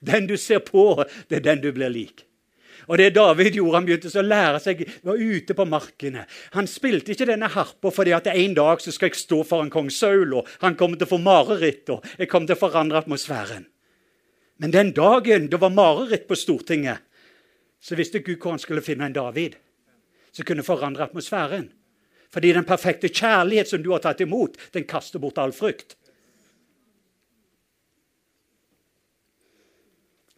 Den du ser på, det er den du blir lik. Og det David gjorde, han begynte å lære seg var ute på markene. Han spilte ikke denne harpa fordi at en dag så skal jeg stå foran kong Saul, og han kommer til å få mareritt, og jeg kommer til å forandre atmosfæren. Men den dagen det var mareritt på Stortinget, så visste Gud hvor han skulle finne en David som kunne forandre atmosfæren. Fordi den perfekte kjærlighet som du har tatt imot, den kaster bort all frykt.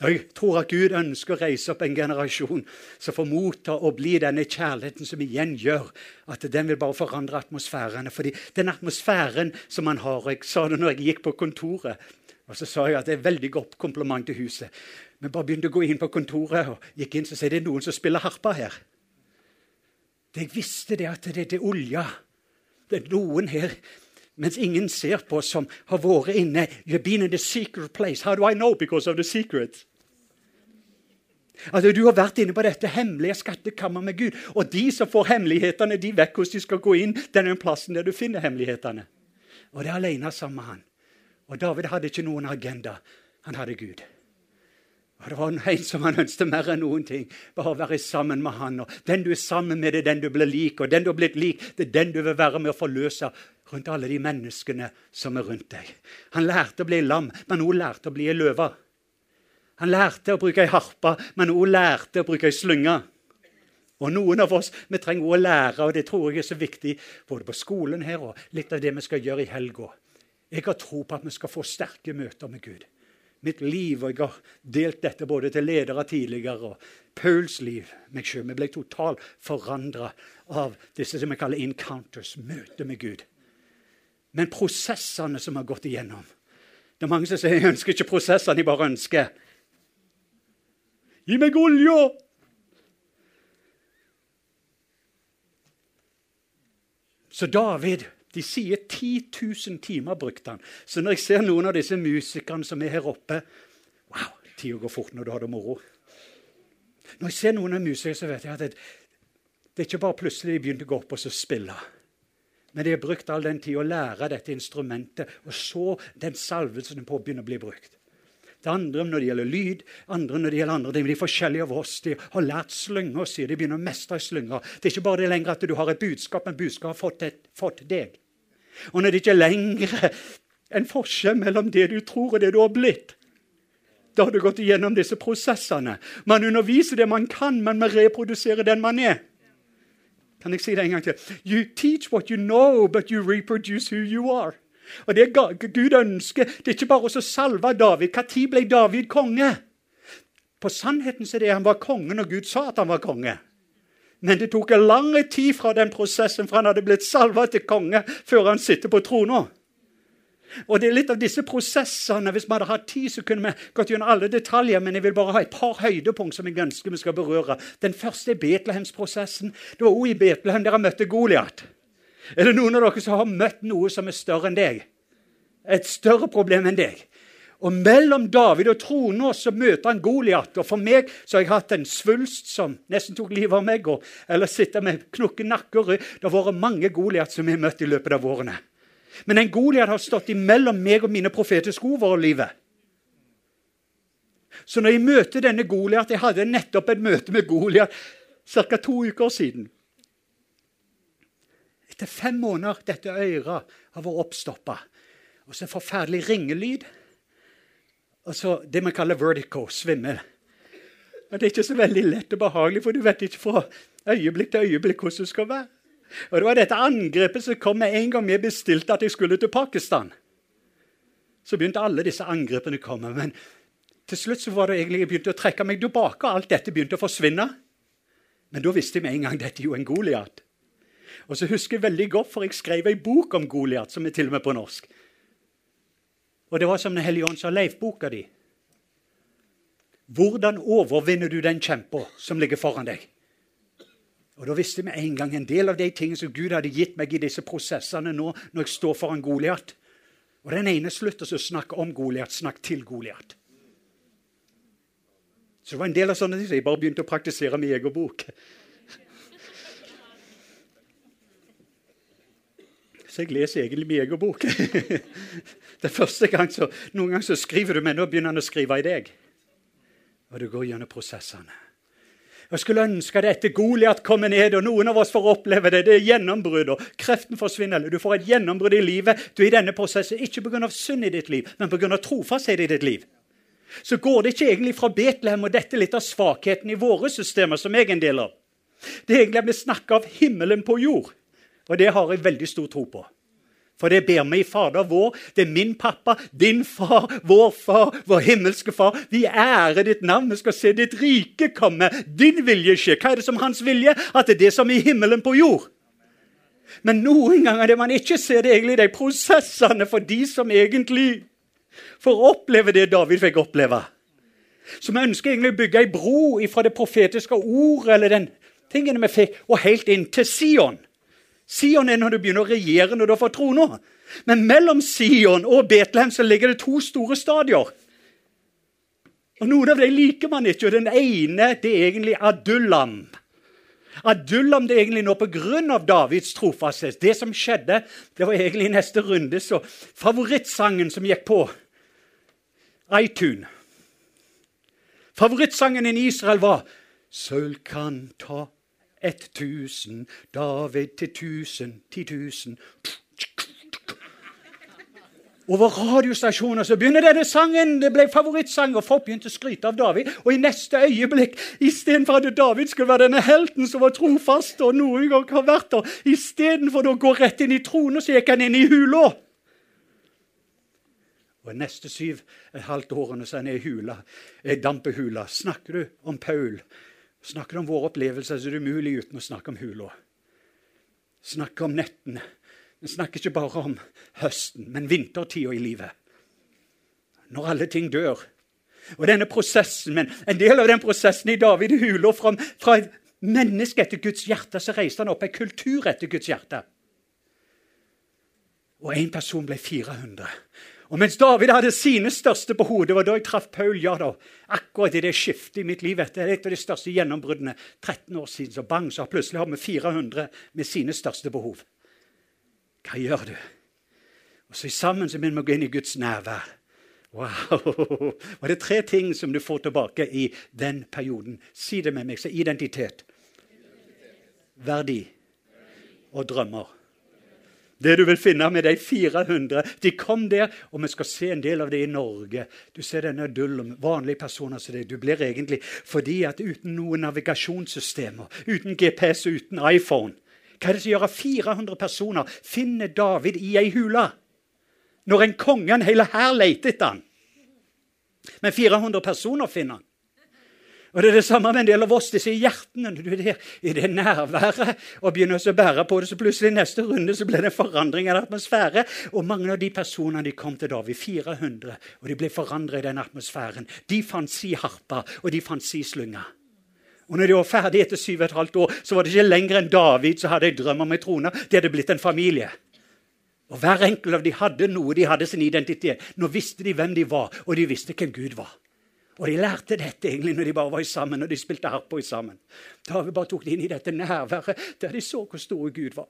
Jeg tror at Gud ønsker å reise opp en generasjon som får motta og bli denne kjærligheten som igjen gjør at den vil bare forandre atmosfærene. Fordi den atmosfæren som man har Jeg sa det når jeg gikk på kontoret. Og så sa jeg at det er veldig godt kompliment til huset. Men bare begynte å gå inn på kontoret og gikk inn, så sier det noen som spiller harpa her. Det jeg visste det at det, er olja. Det er noen her mens ingen ser på, som har vært inne. You've been in the secret place. How do I know? Because of the secret. Altså, Du har vært inne på dette hemmelige skattekammer med Gud. Og de som får hemmelighetene, de vet hvordan de skal gå inn. Den er plassen der du finner hemmelighetene. Og det er alene sammen med han. Og David hadde ikke noen agenda. Han hadde Gud. Og Det var en som han ønsket mer enn noen ting. Bare å være sammen med han. Og den du er sammen med, det er den du blir lik. Og den du har blitt lik, det er den du vil være med å forløse rundt alle de menneskene som er rundt deg. Han lærte å bli lam, men hun lærte å bli ei løve. Han lærte å bruke ei harpe, men hun lærte å bruke ei slynge. Og Noen av oss vi trenger å lære, og det tror jeg er så viktig både på skolen her og litt av det vi skal gjøre i helga. Jeg har tro på at vi skal få sterke møter med Gud. Mitt liv, og jeg har delt dette både til ledere tidligere og Pauls liv meg selv. Vi ble totalt forandra av disse som vi kaller encounters, møter med Gud. Men prosessene som har gått igjennom Det er mange som sier jeg ønsker ikke prosessene, jeg bare ønsker. Gi meg olja! Så David de sier 10 000 timer brukte han. Så når jeg ser noen av disse musikerne som er her oppe Wow, tida går fort når du har det moro. Når jeg ser noen av musikere, så vet jeg at det, det er ikke bare plutselig de begynte å gå opp og spille. Men de har brukt all den tid å lære dette instrumentet, og så den salvelsen på å begynne å bli brukt. Det andre når det gjelder lyd, andre når det gjelder andre ting. De forskjellige av oss de har lært slynger, sier de begynner å mestre slynger. Det er ikke bare det lenger at du har et budskap, men budskapet har fått, et, fått deg. Og når det ikke lenger en forskjell mellom det du tror og det du har blitt, da har du gått igjennom disse prosessene. Man underviser det man kan, men man reproduserer den man er. Kan jeg si det en gang til? You teach what you know, but you reproduce who you are. Og det Gud ønsker, det er ikke bare å salve David. Når ble David konge? På sannheten så er det han var konge når Gud sa at han var konge. Men det tok en lang tid fra den prosessen fra han hadde blitt salva til konge, før han sitter på trona. Og det er litt av disse prosessene. Hvis vi hadde hatt tid, så kunne vi gått gjennom alle detaljer, men jeg vil bare ha et par høydepunkt som jeg ønsker vi skal berøre. Den første er Betlehemsprosessen. Det var også i Betlehem der han møtte Goliat. Er det noen av dere som har møtt noe som er større enn deg? Et større problem enn deg? Og mellom David og trona så møter han Goliat. Og for meg så har jeg hatt en svulst som nesten tok livet av meg. Og, eller sitter med knukken nakke og rygg. Det har vært mange Goliat som jeg har møtt i løpet av årene. Men en Goliat har stått imellom meg og mine profetiske ord over livet. Så når jeg møter denne Goliat Jeg hadde nettopp et møte med Goliat ca. to uker siden. Etter fem måneder dette øret har vært oppstoppa. Og så en forferdelig ringelyd. Og så det man kaller vertico, svimmel. Og Det er ikke så veldig lett og behagelig, for du vet ikke fra øyeblikk til øyeblikk hvordan det skal være. Og Det var dette angrepet som kom med en gang vi bestilte at jeg skulle til Pakistan. Så begynte alle disse angrepene å komme. Men til slutt så var det egentlig jeg begynte å trekke meg tilbake, og alt dette begynte å forsvinne. Men da visste jeg med en gang dette er jo en Goliat. Og så husker jeg veldig godt, for jeg skrev ei bok om Goliat, som er til og med på norsk. Og det var som Den hellige ånd sa, Leif-boka di. Hvordan overvinner du den kjempa som ligger foran deg? Og Da visste vi en gang en del av de tingene som Gud hadde gitt meg i disse prosessene nå, når jeg står foran Goliat. Og den ene slutter å snakke om Goliat, snakk til Goliat. Så det var en del av sånne ting jeg bare begynte å praktisere med egen bok. Så jeg leser egentlig min egen bok. <laughs> Det er første gang så, Noen ganger så skriver du, men nå begynner han å skrive i deg. Og du går gjennom prosessene. Jeg skulle ønske at etter Goliat kommer ned, og noen av oss får oppleve det. Det er gjennombrudd, og kreften forsvinner. eller Du får et gjennombrudd i livet. Du er i denne prosessen ikke pga. synd i ditt liv, men pga. trofasthet i ditt liv. Så går det ikke egentlig fra Betlehem, og dette litt av svakheten i våre systemer, som jeg er en del av. Det er egentlig at vi snakker av himmelen på jord. Og det har jeg veldig stor tro på. For det ber vi i Fader vår. Det er min pappa, din far, vår far, vår himmelske far. Vi ærer ditt navn. Vi skal se ditt rike komme. Din vilje skje. Hva er det som hans vilje? At det er det som er i himmelen på jord. Men noen ganger det man ikke ser, det er egentlig de prosessene for de som egentlig får oppleve det David fikk oppleve. Så vi ønsker egentlig å bygge ei bro fra det profetiske ordet eller den tingene vi fikk, og helt inn til Sion. Sion er når du begynner å regjere når du har fått trona. Men mellom Sion og Betlehem så ligger det to store stadier. Og Noen av dem liker man ikke. og Den ene det er egentlig Adullam. Adullam det er egentlig nå pga. Davids trofasthet. Det som skjedde, det var egentlig i neste runde. så Favorittsangen som gikk på iTunes Favorittsangen i Israel var Sølv kan ta ett tusen, David til tusen, ti tusen over radiostasjoner så begynner denne sangen. Det ble favorittsang, og folk begynte å skryte av David. Og i neste øyeblikk, istedenfor at David skulle være denne helten som var trofast, og noen gang har vært der, istedenfor å gå rett inn i tronen, så gikk han inn i hula. Og neste syv et halvt årene så er han i hula, dampehula. Snakker du om Paul? Snakker om våre opplevelser, så er det umulig uten å snakke om hula. Snakke om nettene. Vi snakker ikke bare om høsten, men vintertida i livet. Når alle ting dør. Og denne prosessen, men En del av den prosessen i David i hula fra, fra et menneske etter Guds hjerte, så reiste han opp en kultur etter Guds hjerte. Og én person ble 400. Og mens David hadde sine største behov, det var da jeg traff Paul ja da, akkurat i det skiftet i mitt liv etter et av de største gjennombruddene 13 år siden, så bang, så plutselig har vi 400 med sine største behov. Hva gjør du? Og så Sammen så begynner vi å gå inn i Guds nærvær. Wow! Og det er tre ting som du får tilbake i den perioden. Si det med meg. Så identitet, verdi og drømmer. Det du vil finne med de 400. De kom der, og vi skal se en del av det i Norge. Du ser denne dullen, vanlige personer som deg. Du blir egentlig fordi at uten noen navigasjonssystemer, uten GPS, uten iPhone Hva er det som gjør at 400 personer finner David i ei hule? Når en konge, en hel hær, leter etter han. Men 400 personer finner han. Og Det er det samme med en del av oss. Disse hjertene. Du er der i det nærværet og begynner å bære på det, så plutselig i neste runde så ble det en forandring av en atmosfære. Og mange av de personene de kom til David, 400, og de ble forandra i den atmosfæren. De fant si harpa, og de fant si slynga. Og når de var ferdig etter syv og et halvt år, så var det ikke lenger enn David som hadde en drøm om ei trone. Det hadde blitt en familie. Og Hver enkelt av de hadde noe, de hadde sin identitet. Nå visste de hvem de var, og de visste hvem Gud var. Og de lærte dette egentlig når de bare var sammen og de spilte harpa sammen. Da vi bare tok det inn i dette nærværet der de så hvor stor Gud var.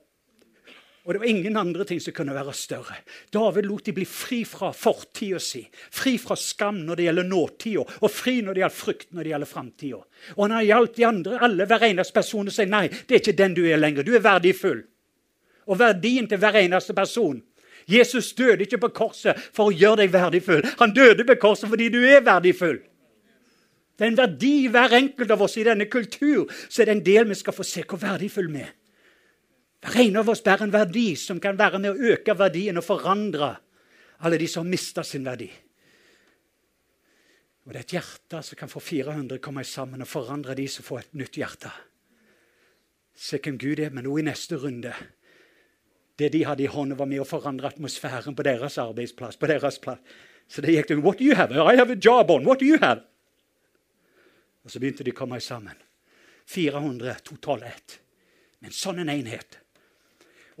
Og det var ingen andre ting som kunne være større. David lot de bli fri fra fortida si, fri fra skam når det gjelder nåtida, og fri når det gjelder frykt når det gjelder framtida. Og han har hjalp de andre, alle, hver eneste person, og sier nei, det er ikke den du er lenger. Du er verdifull. Og verdien til hver eneste person Jesus døde ikke på korset for å gjøre deg verdifull. Han døde på korset fordi du er verdifull. Det er en verdi i hver enkelt av oss i denne kultur. Så er det en del vi skal få se hvor verdifull vi er. Hver en av oss bærer en verdi som kan være med å øke verdien og forandre alle de som har mista sin verdi. Og Det er et hjerte som kan få 400 komme sammen og forandre de som får et nytt hjerte. Se hvem Gud er, men nå i neste runde Det de hadde i hånden, var med å forandre atmosfæren på deres arbeidsplass. på deres plass. Så det gikk til What do you have? I have a job on. What do you have? Og så begynte de å komme sammen. 400 totalt ett. Men sånn en enhet.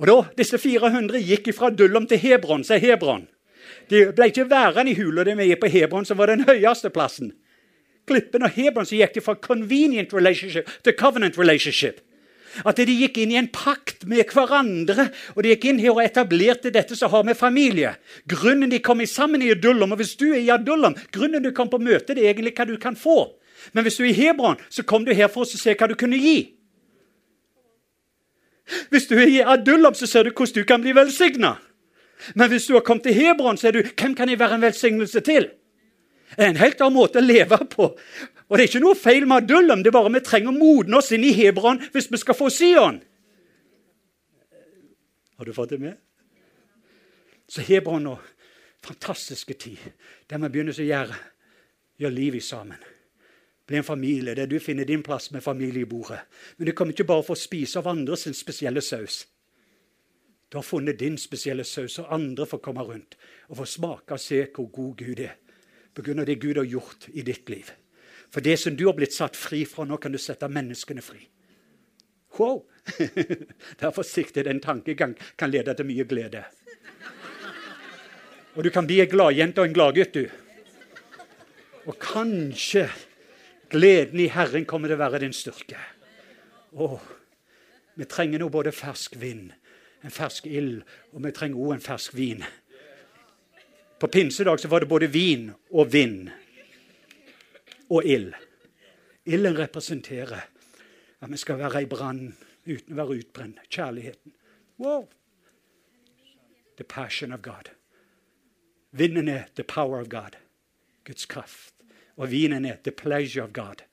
Og da, Disse 400 gikk fra Dullom til Hebron. Så er Hebron. De ble ikke værende i hula de var på Hebron, som var den høyeste plassen. Klippen og Hebron så gikk de fra convenient relationship til covenant relationship. At de gikk inn i en pakt med hverandre, og de gikk inn her og etablerte dette som har med familie. Grunnen de kom sammen i Adullam, og hvis du er i Adullam, grunnen du kom på møte, det er egentlig hva du kan få. Men hvis du er i Hebron, så kom du her for å se hva du kunne gi. Hvis du er i Adullam, så ser du hvordan du kan bli velsigna. Men hvis du har kommet til Hebron, så er du hvem kan jeg være en velsignelse til? Det er en helt annen måte å leve på. Og det er ikke noe feil med Adullam, det er bare vi trenger å modne oss inn i Hebron hvis vi skal få Sion. Har du fått det med? Så Hebron nå, fantastiske tid, der vi begynner å gjøre, gjøre livet sammen. Bli en familie der du finner din plass med familiebordet. Men du kommer ikke bare for å spise av andre sin spesielle saus. Du har funnet din spesielle saus, og andre får komme rundt og få smake og se hvor god Gud er. Pga. det Gud har gjort i ditt liv. For det som du har blitt satt fri fra, nå kan du sette menneskene fri. Wow! <laughs> Vær forsiktig, den tankegang kan lede til mye glede. Og du kan bli en gladjente og en gladgutt, du. Og kanskje gleden i Herren kommer til å være din styrke. Å, vi trenger nå både fersk vind, en fersk ild, og vi trenger òg en fersk vin. På pinsedag så var det både vin og vind og ild. Ilden representerer at vi skal være i brann uten å være utbrent. Kjærligheten. Wow! The passion of God. Vinden er the power of God. Guds kraft. Og vinen er the pleasure of God.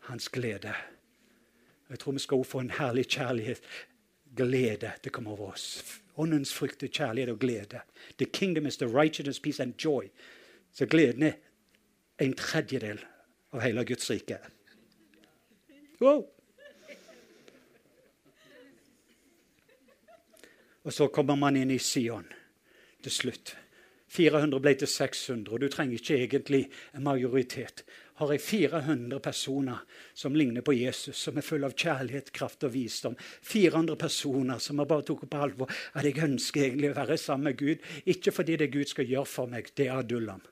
Hans glede. Jeg tror vi skal få en herlig kjærlighet. Glede til å komme over oss. Åndens frykt er kjærlighet og glede. The kingdom is the righteousness, peace and joy. Så gleden er en tredjedel av hele Guds rike. Wow. Og så kommer man inn i Sion til slutt. 400 ble til 600, og du trenger ikke egentlig en majoritet. Har jeg 400 personer som ligner på Jesus, som er full av kjærlighet, kraft og visdom. 400 personer som har bare tok på alvor at jeg ønsker egentlig å være sammen med Gud. Ikke fordi det Gud skal gjøre for meg, det er Adullam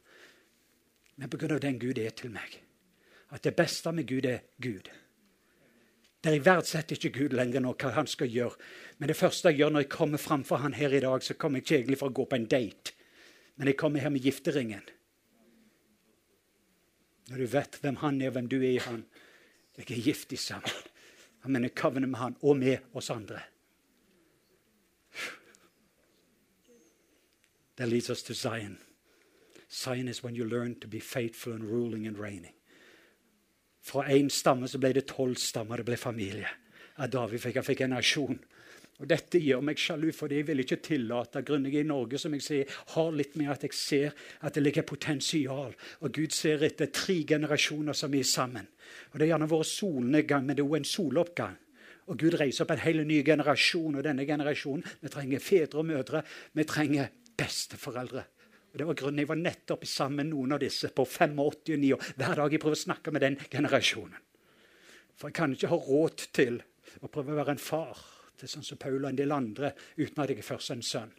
men pga. den Gud er til meg. At det beste med Gud er Gud. Der jeg verdsetter ikke Gud lenger nå, hva han skal gjøre. Men det første jeg gjør når jeg kommer framfor han her i dag, så kommer jeg ikke egentlig for å gå på en date. Men jeg kommer her med gifteringen. Når du vet hvem han er, og hvem du er i han. Jeg er giftig sammen. Han mener covenant med han, og med oss andre. That leads us to Zion. Zion is when you learn to be faithful and ruling and reigning. Fra én stamme så ble det tolv stammer. Det ble familie. Av David fikk, han fikk en nasjon. Og Dette gjør meg sjalu, for jeg vil ikke tillate grunnet jeg i Norge som jeg sier, har litt med at jeg ser at det ligger potensial. Og Gud ser etter tre generasjoner som er sammen. Og Det er gjerne vært solnedgang, men det er òg en soloppgang. Og Gud reiser opp en hel ny generasjon, og denne generasjonen Vi trenger fedre og mødre. Vi trenger besteforeldre. Og Det var grunnen jeg var nettopp sammen med noen av disse på 85 og 9 år. Hver dag jeg prøver å snakke med den generasjonen. For jeg kan ikke ha råd til å prøve å være en far til sånn som Paul og en del andre uten at jeg er først en sønn.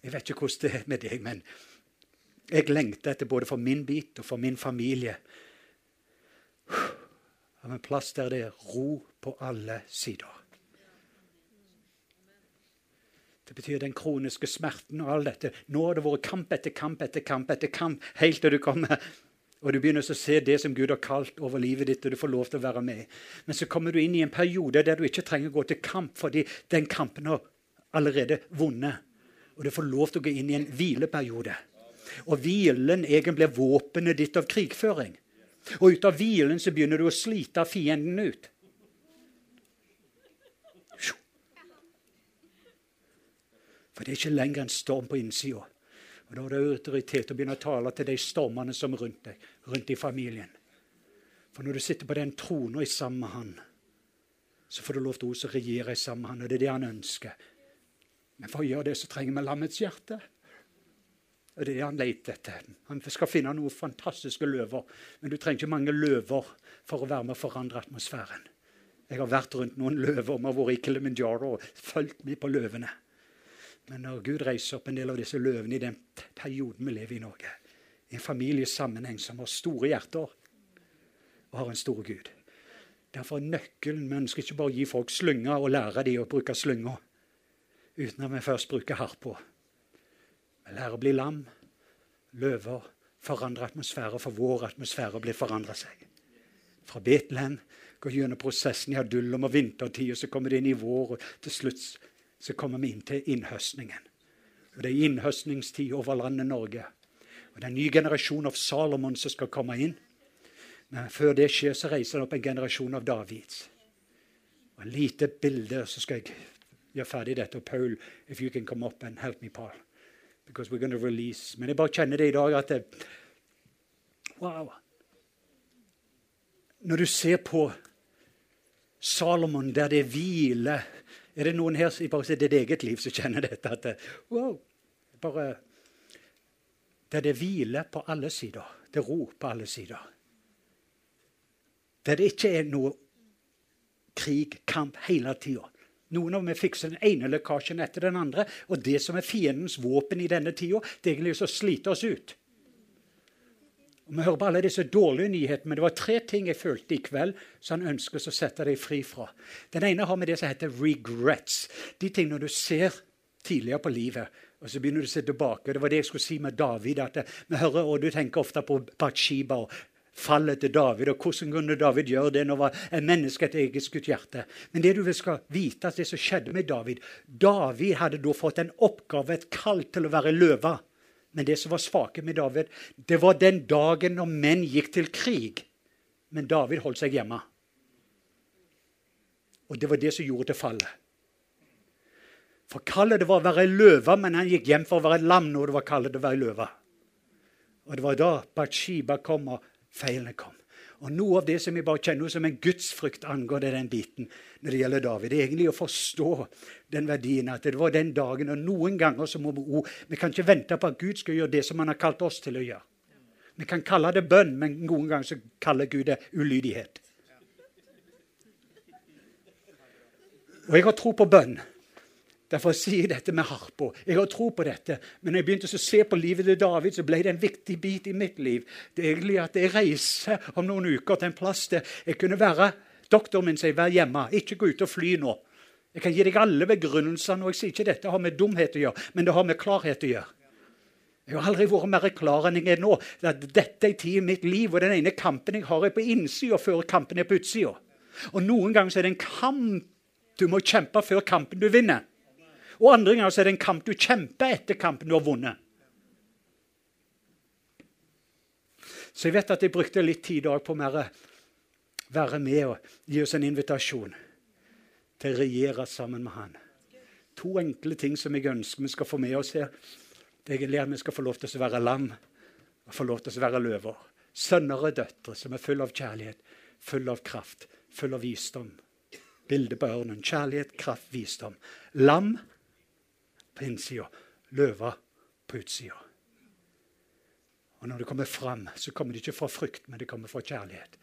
Jeg vet ikke hvordan det er med deg, men jeg lengter etter både for min bit og for min familie av en plass der det er ro på alle sider. Det betyr den kroniske smerten og all dette. Nå har det vært kamp etter kamp etter kamp etter kamp, helt til du kommer og du begynner å se det som Gud har kalt over livet ditt, og du får lov til å være med. Men så kommer du inn i en periode der du ikke trenger å gå til kamp, fordi den kampen har allerede vunnet. Og du får lov til å gå inn i en hvileperiode. Og hvilen egentlig er våpenet ditt av krigføring. Og ut av hvilen så begynner du å slite fienden ut. For det er ikke lenger en storm på innsida. Og Da har du autoritet å begynne å tale til de stormene som er rundt deg, rundt i familien. For når du sitter på den trona sammen med Han, så får du lov til å regjere i med Han, og det er det Han ønsker. Men for å gjøre det så trenger vi lammets hjerte. Og det er det han leter etter. Han skal finne noen fantastiske løver. Men du trenger ikke mange løver for å være med å forandre atmosfæren. Jeg har vært rundt noen løver. Vi har vært i Kilimanjaro og fulgt med på løvene. Men når Gud reiser opp en del av disse løvene i den perioden vi lever i Norge, i en familiesammenheng som har store hjerter og har en stor Gud Derfor er nøkkelen Vi ønsker ikke bare å gi folk slynger og lære dem å bruke slynger uten at vi først bruker harpa. Vi lærer å bli lam, løver, forandre atmosfære, for vår atmosfære blir forandra seg. Fra Betlehem går gjennom prosessen i Adullam og vintertid, og så kommer det inn i vår, og til slutt så kommer vi inn til innhøstningen. Og Det er innhøstningstid over landet Norge. Og Det er en ny generasjon av Salomon som skal komme inn. Men før det skjer, så reiser det opp en generasjon av Davids. Og En lite bilde, så skal jeg gjøre ferdig dette. Og Paul, if you can come up and help me, Paul. Because we're going to release. Men jeg bare kjenner det i dag at det, Wow. Når du ser på Salomon, der det er hvile Er det noen her i bare sitt eget liv som kjenner dette? at wow, bare, Der det hviler hvile på alle sider. Det ro på alle sider. Der det ikke er noe krig, kamp, hele tida. Noen av dem fikser den ene lekkasjen etter den andre. Og det som er fiendens våpen i denne tida, det er egentlig å slite oss ut. Og Vi hører på alle disse dårlige nyhetene, men det var tre ting jeg følte i kveld som han ønsker å sette deg fri fra. Den ene har med det som heter regrets. De tingene du ser tidligere på livet, og så begynner du å se tilbake. Det var det jeg skulle si med David. at vi hører, og Du tenker ofte på Bathsheba og fallet til David. og Hvordan kunne David gjøre det når var en menneske et eget skutt hjerte? Men det du skal vite, at det som skjedde med David David hadde da fått en oppgave, et kall til å være løve. Men det som var svake med David, det var den dagen når menn gikk til krig. Men David holdt seg hjemme. Og det var det som gjorde til fallet. For kallet det var å være løve, men han gikk hjem for å være lam når det var kallet det å være løve. Og det var da Batshiba kom, og feilene kom. Og Noe av det som vi bare kjenner som en gudsfrykt angår det den biten når det gjelder David, det er egentlig å forstå den verdien at det var den dagen. Og noen ganger så må vi Vi kan ikke vente på at Gud skal gjøre det som han har kalt oss til å gjøre. Vi kan kalle det bønn, men noen ganger så kaller Gud det ulydighet. Og jeg har tro på bønn. Derfor sier jeg dette med harpa. Jeg har tro på dette. Men når jeg begynte å se på livet til David, så ble det en viktig bit i mitt liv. Det er egentlig at jeg reiser om noen uker til en plass der jeg kunne være Doktoren min sier 'vær hjemme', ikke gå ut og fly nå. Jeg kan gi deg alle begrunnelsene, og jeg sier ikke dette har med dumhet å gjøre, men det har med klarhet å gjøre. Jeg har aldri vært mer klar enn jeg er nå. Dette er tid i mitt liv, og den ene kampen jeg har, er på innsida før kampen er på utsida. Og noen ganger er det en kamp du må kjempe før kampen du vinner. Og andre ganger så er det en kamp du kjemper etter kampen du har vunnet. Så jeg vet at jeg brukte litt tid i på å være med og gi oss en invitasjon til å regjere sammen med Han. To enkle ting som jeg ønsker vi skal få med oss her. Det er at vi skal få lov til å være lam og få lov til å være løver. Sønner og døtre som er full av kjærlighet, full av kraft, full av visdom. Bildet på ørnen. Kjærlighet, kraft, visdom. Lam på innsida, løva på utsida. Og når det kommer fram, så kommer det ikke fra frykt, men det kommer fra kjærlighet.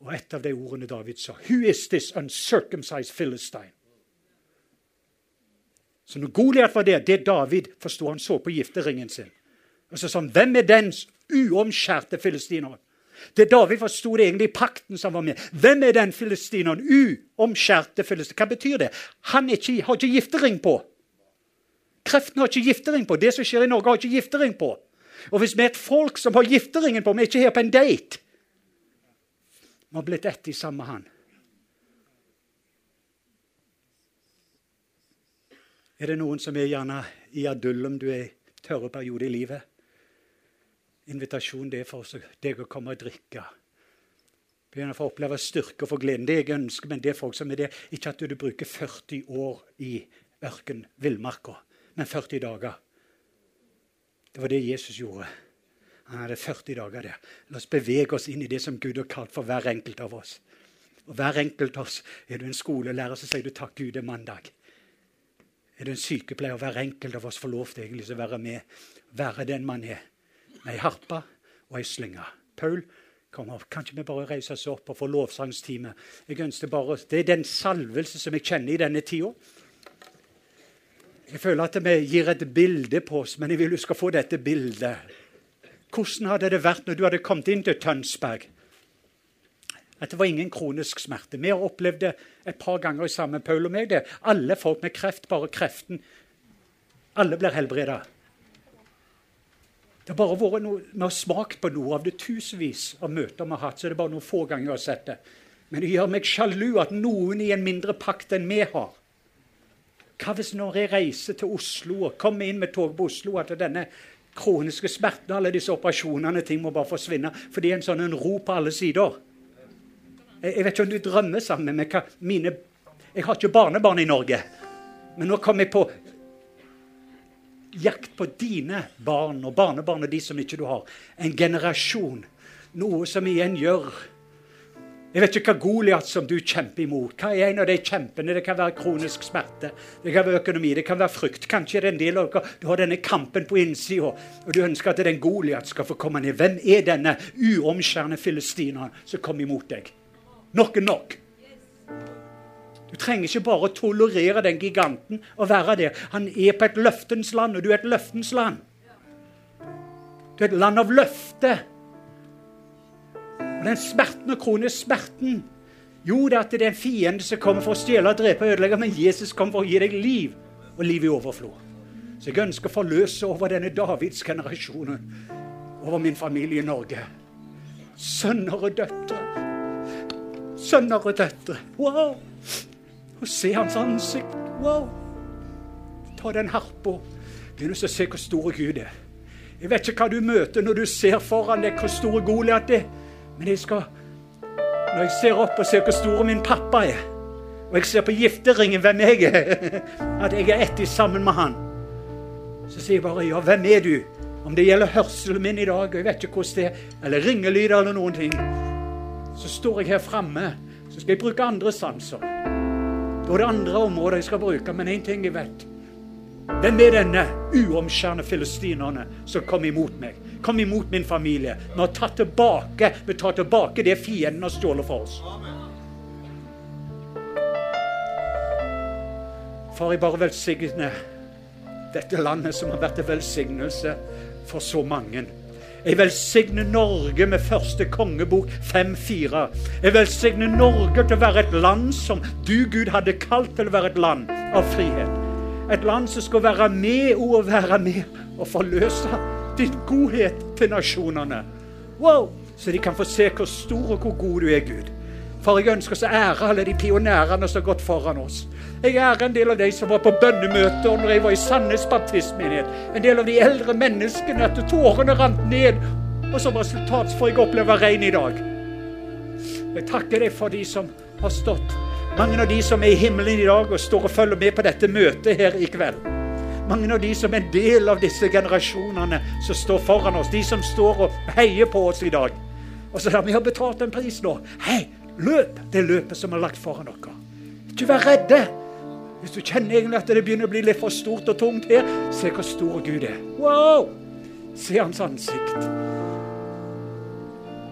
Og et av de ordene David sa, 'Who is this uncircumcised Philistine?' Så når Goliat var der, det David forsto han så på gifteringen sin. Og så sa han, 'Hvem er den uomskjærte filistiner?' Det er David forsto det egentlig pakten som var med. Hvem er den filistineren? Uomskjærte filistiner. Hva betyr det? Han ikke, har ikke giftering på. Kreften har ikke giftering på. Det som skjer i Norge, har ikke giftering på. Og hvis vi er et folk som har gifteringen på, vi er ikke her på en date Vi har blitt ett i samme han. Er det noen som er gjerne i adullum du er i tørre perioder i livet? Invitasjon det er for deg å komme og drikke. Begynne å få oppleve styrke og få gleden. Det jeg ønsker, men det er folk som er det. Ikke at du bruker 40 år i ørken, villmarka, men 40 dager. Det var det Jesus gjorde. Han hadde 40 dager der. La oss bevege oss inn i det som Gud har kalt for hver enkelt av oss. Og hver enkelt av oss, Er du en skolelærer, så sier du 'takk Gud, det er mandag'. Er du en sykepleier, hver enkelt av oss får lov til egentlig å være med, være den man er ei harpe og ei slynge. Paul, kom opp. Kan ikke vi bare reise oss opp og få lovsangstime? Jeg ønsker bare, Det er den salvelse som jeg kjenner i denne tida. Jeg føler at vi gir et bilde på oss, men jeg vil du skal få dette bildet. Hvordan hadde det vært når du hadde kommet inn til Tønsberg? At det var ingen kronisk smerte. Vi har opplevd det et par ganger sammen, Paul og meg. det. Alle folk med kreft, bare kreften. Alle blir helbreda. Det har bare vært noe, Vi har smakt på noe av det tusenvis av møter vi har hatt. så det er bare noen få ganger jeg har sett det. Men det gjør meg sjalu at noen i en mindre pakt enn vi har. Hva hvis når jeg reiser til Oslo og kommer inn med tog på Oslo, at denne kroniske smerten alle disse operasjonene ting må bare forsvinne? For det er en sånn en ro på alle sider. Jeg, jeg vet ikke om du drømmer sammen med hva mine Jeg har ikke barnebarn i Norge. Men nå kom jeg på jakt på dine barn og barnebarn og de som ikke du har. En generasjon. Noe som igjen gjør Jeg vet ikke hva Goliat som du kjemper imot. Hva er en av de kjempene? Det kan være kronisk smerte, det kan være økonomi, det kan være frykt. Kanskje det er en del av dere du har denne kampen på innsida, og du ønsker at den Goliat skal få komme ned. Hvem er denne uomskjærende filistineren som kommer imot deg? Nok er nok. Du trenger ikke bare å tolerere den giganten og være der. Han er på et løftens land, og du er et løftens land. Du er et land av løfte. Og den smerten og kronisk smerten Jo, det er at det er en fiende som kommer for å stjele, drepe og ødelegge, men Jesus kommer for å gi deg liv, og liv i overflod. Så jeg ønsker å forløse over denne Davids generasjonen, over min familie i Norge. Sønner og døtre. Sønner og døtre. Wow! Og se hans ansikt. Wow! Ta den harpa. Begynn å se hvor stor Gud er. Jeg vet ikke hva du møter når du ser foran deg hvor stor Goliat er. Men jeg skal, når jeg ser opp og ser hvor stor min pappa er, og jeg ser på gifteringen hvem jeg er, <laughs> at jeg er ett sammen med han, så sier jeg bare ja, hvem er du? Om det gjelder hørselen min i dag, og jeg vet ikke hvordan det er, eller ringelyder eller noen ting, så står jeg her framme, så skal jeg bruke andre sanser. Da er det andre områder jeg skal bruke, men én ting jeg vet. Hvem er denne uomskjærne filistinerne som kom imot meg? Kom imot min familie. Vi har tatt tilbake, vi tar tilbake det fienden har stjålet fra oss. Far, jeg bare velsigner dette landet som har vært en velsignelse for så mange. Jeg velsigner Norge med første kongebok 5-4. Jeg velsigner Norge til å være et land som du, Gud, hadde kalt til å være et land av frihet. Et land som skal være med og være med og forløse din godhet til nasjonene. Wow! Så de kan få se hvor stor og hvor god du er, Gud. For jeg ønsker å ære alle de pionerene som har gått foran oss. Jeg ærer en del av de som var på bønnemøter når jeg var i Sandnes baptistmenighet. En del av de eldre menneskene at tårene rant ned. Og som resultat får jeg oppleve regn i dag. Jeg takker deg for de som har stått. Mange av de som er i himmelen i dag og står og følger med på dette møtet her i kveld. Mange av de som er en del av disse generasjonene som står foran oss. De som står og heier på oss i dag. Og så har vi betalt en pris nå. Hei, løp det løpet som er lagt foran dere. Ikke vær redde. Hvis du kjenner egentlig at det begynner å bli litt for stort og tungt her, se hvor stor Gud er. Wow! Se hans ansikt.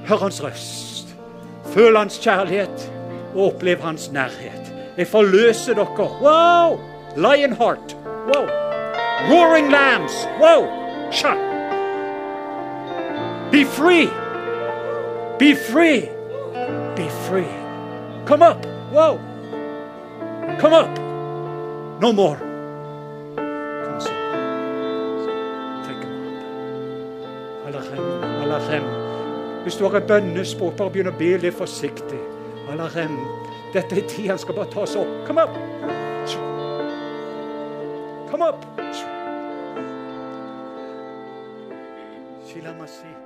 Hør hans røst. Føl hans kjærlighet, og opplev hans nærhet. Jeg forløser dere. Wow! Lionheart. Wow! Roaring lambs. Wow! Sha. Be free. Be free. Be free. Come up. Whoa. Come up. No more. Come so. Take them up. Alarem, alarem. Hvis du har et bønnespråk, bare begynn å be litt forsiktig. Alarem. Dette er tid han skal bare ta seg opp. Come up. Come up. Shilamasi. Whoa.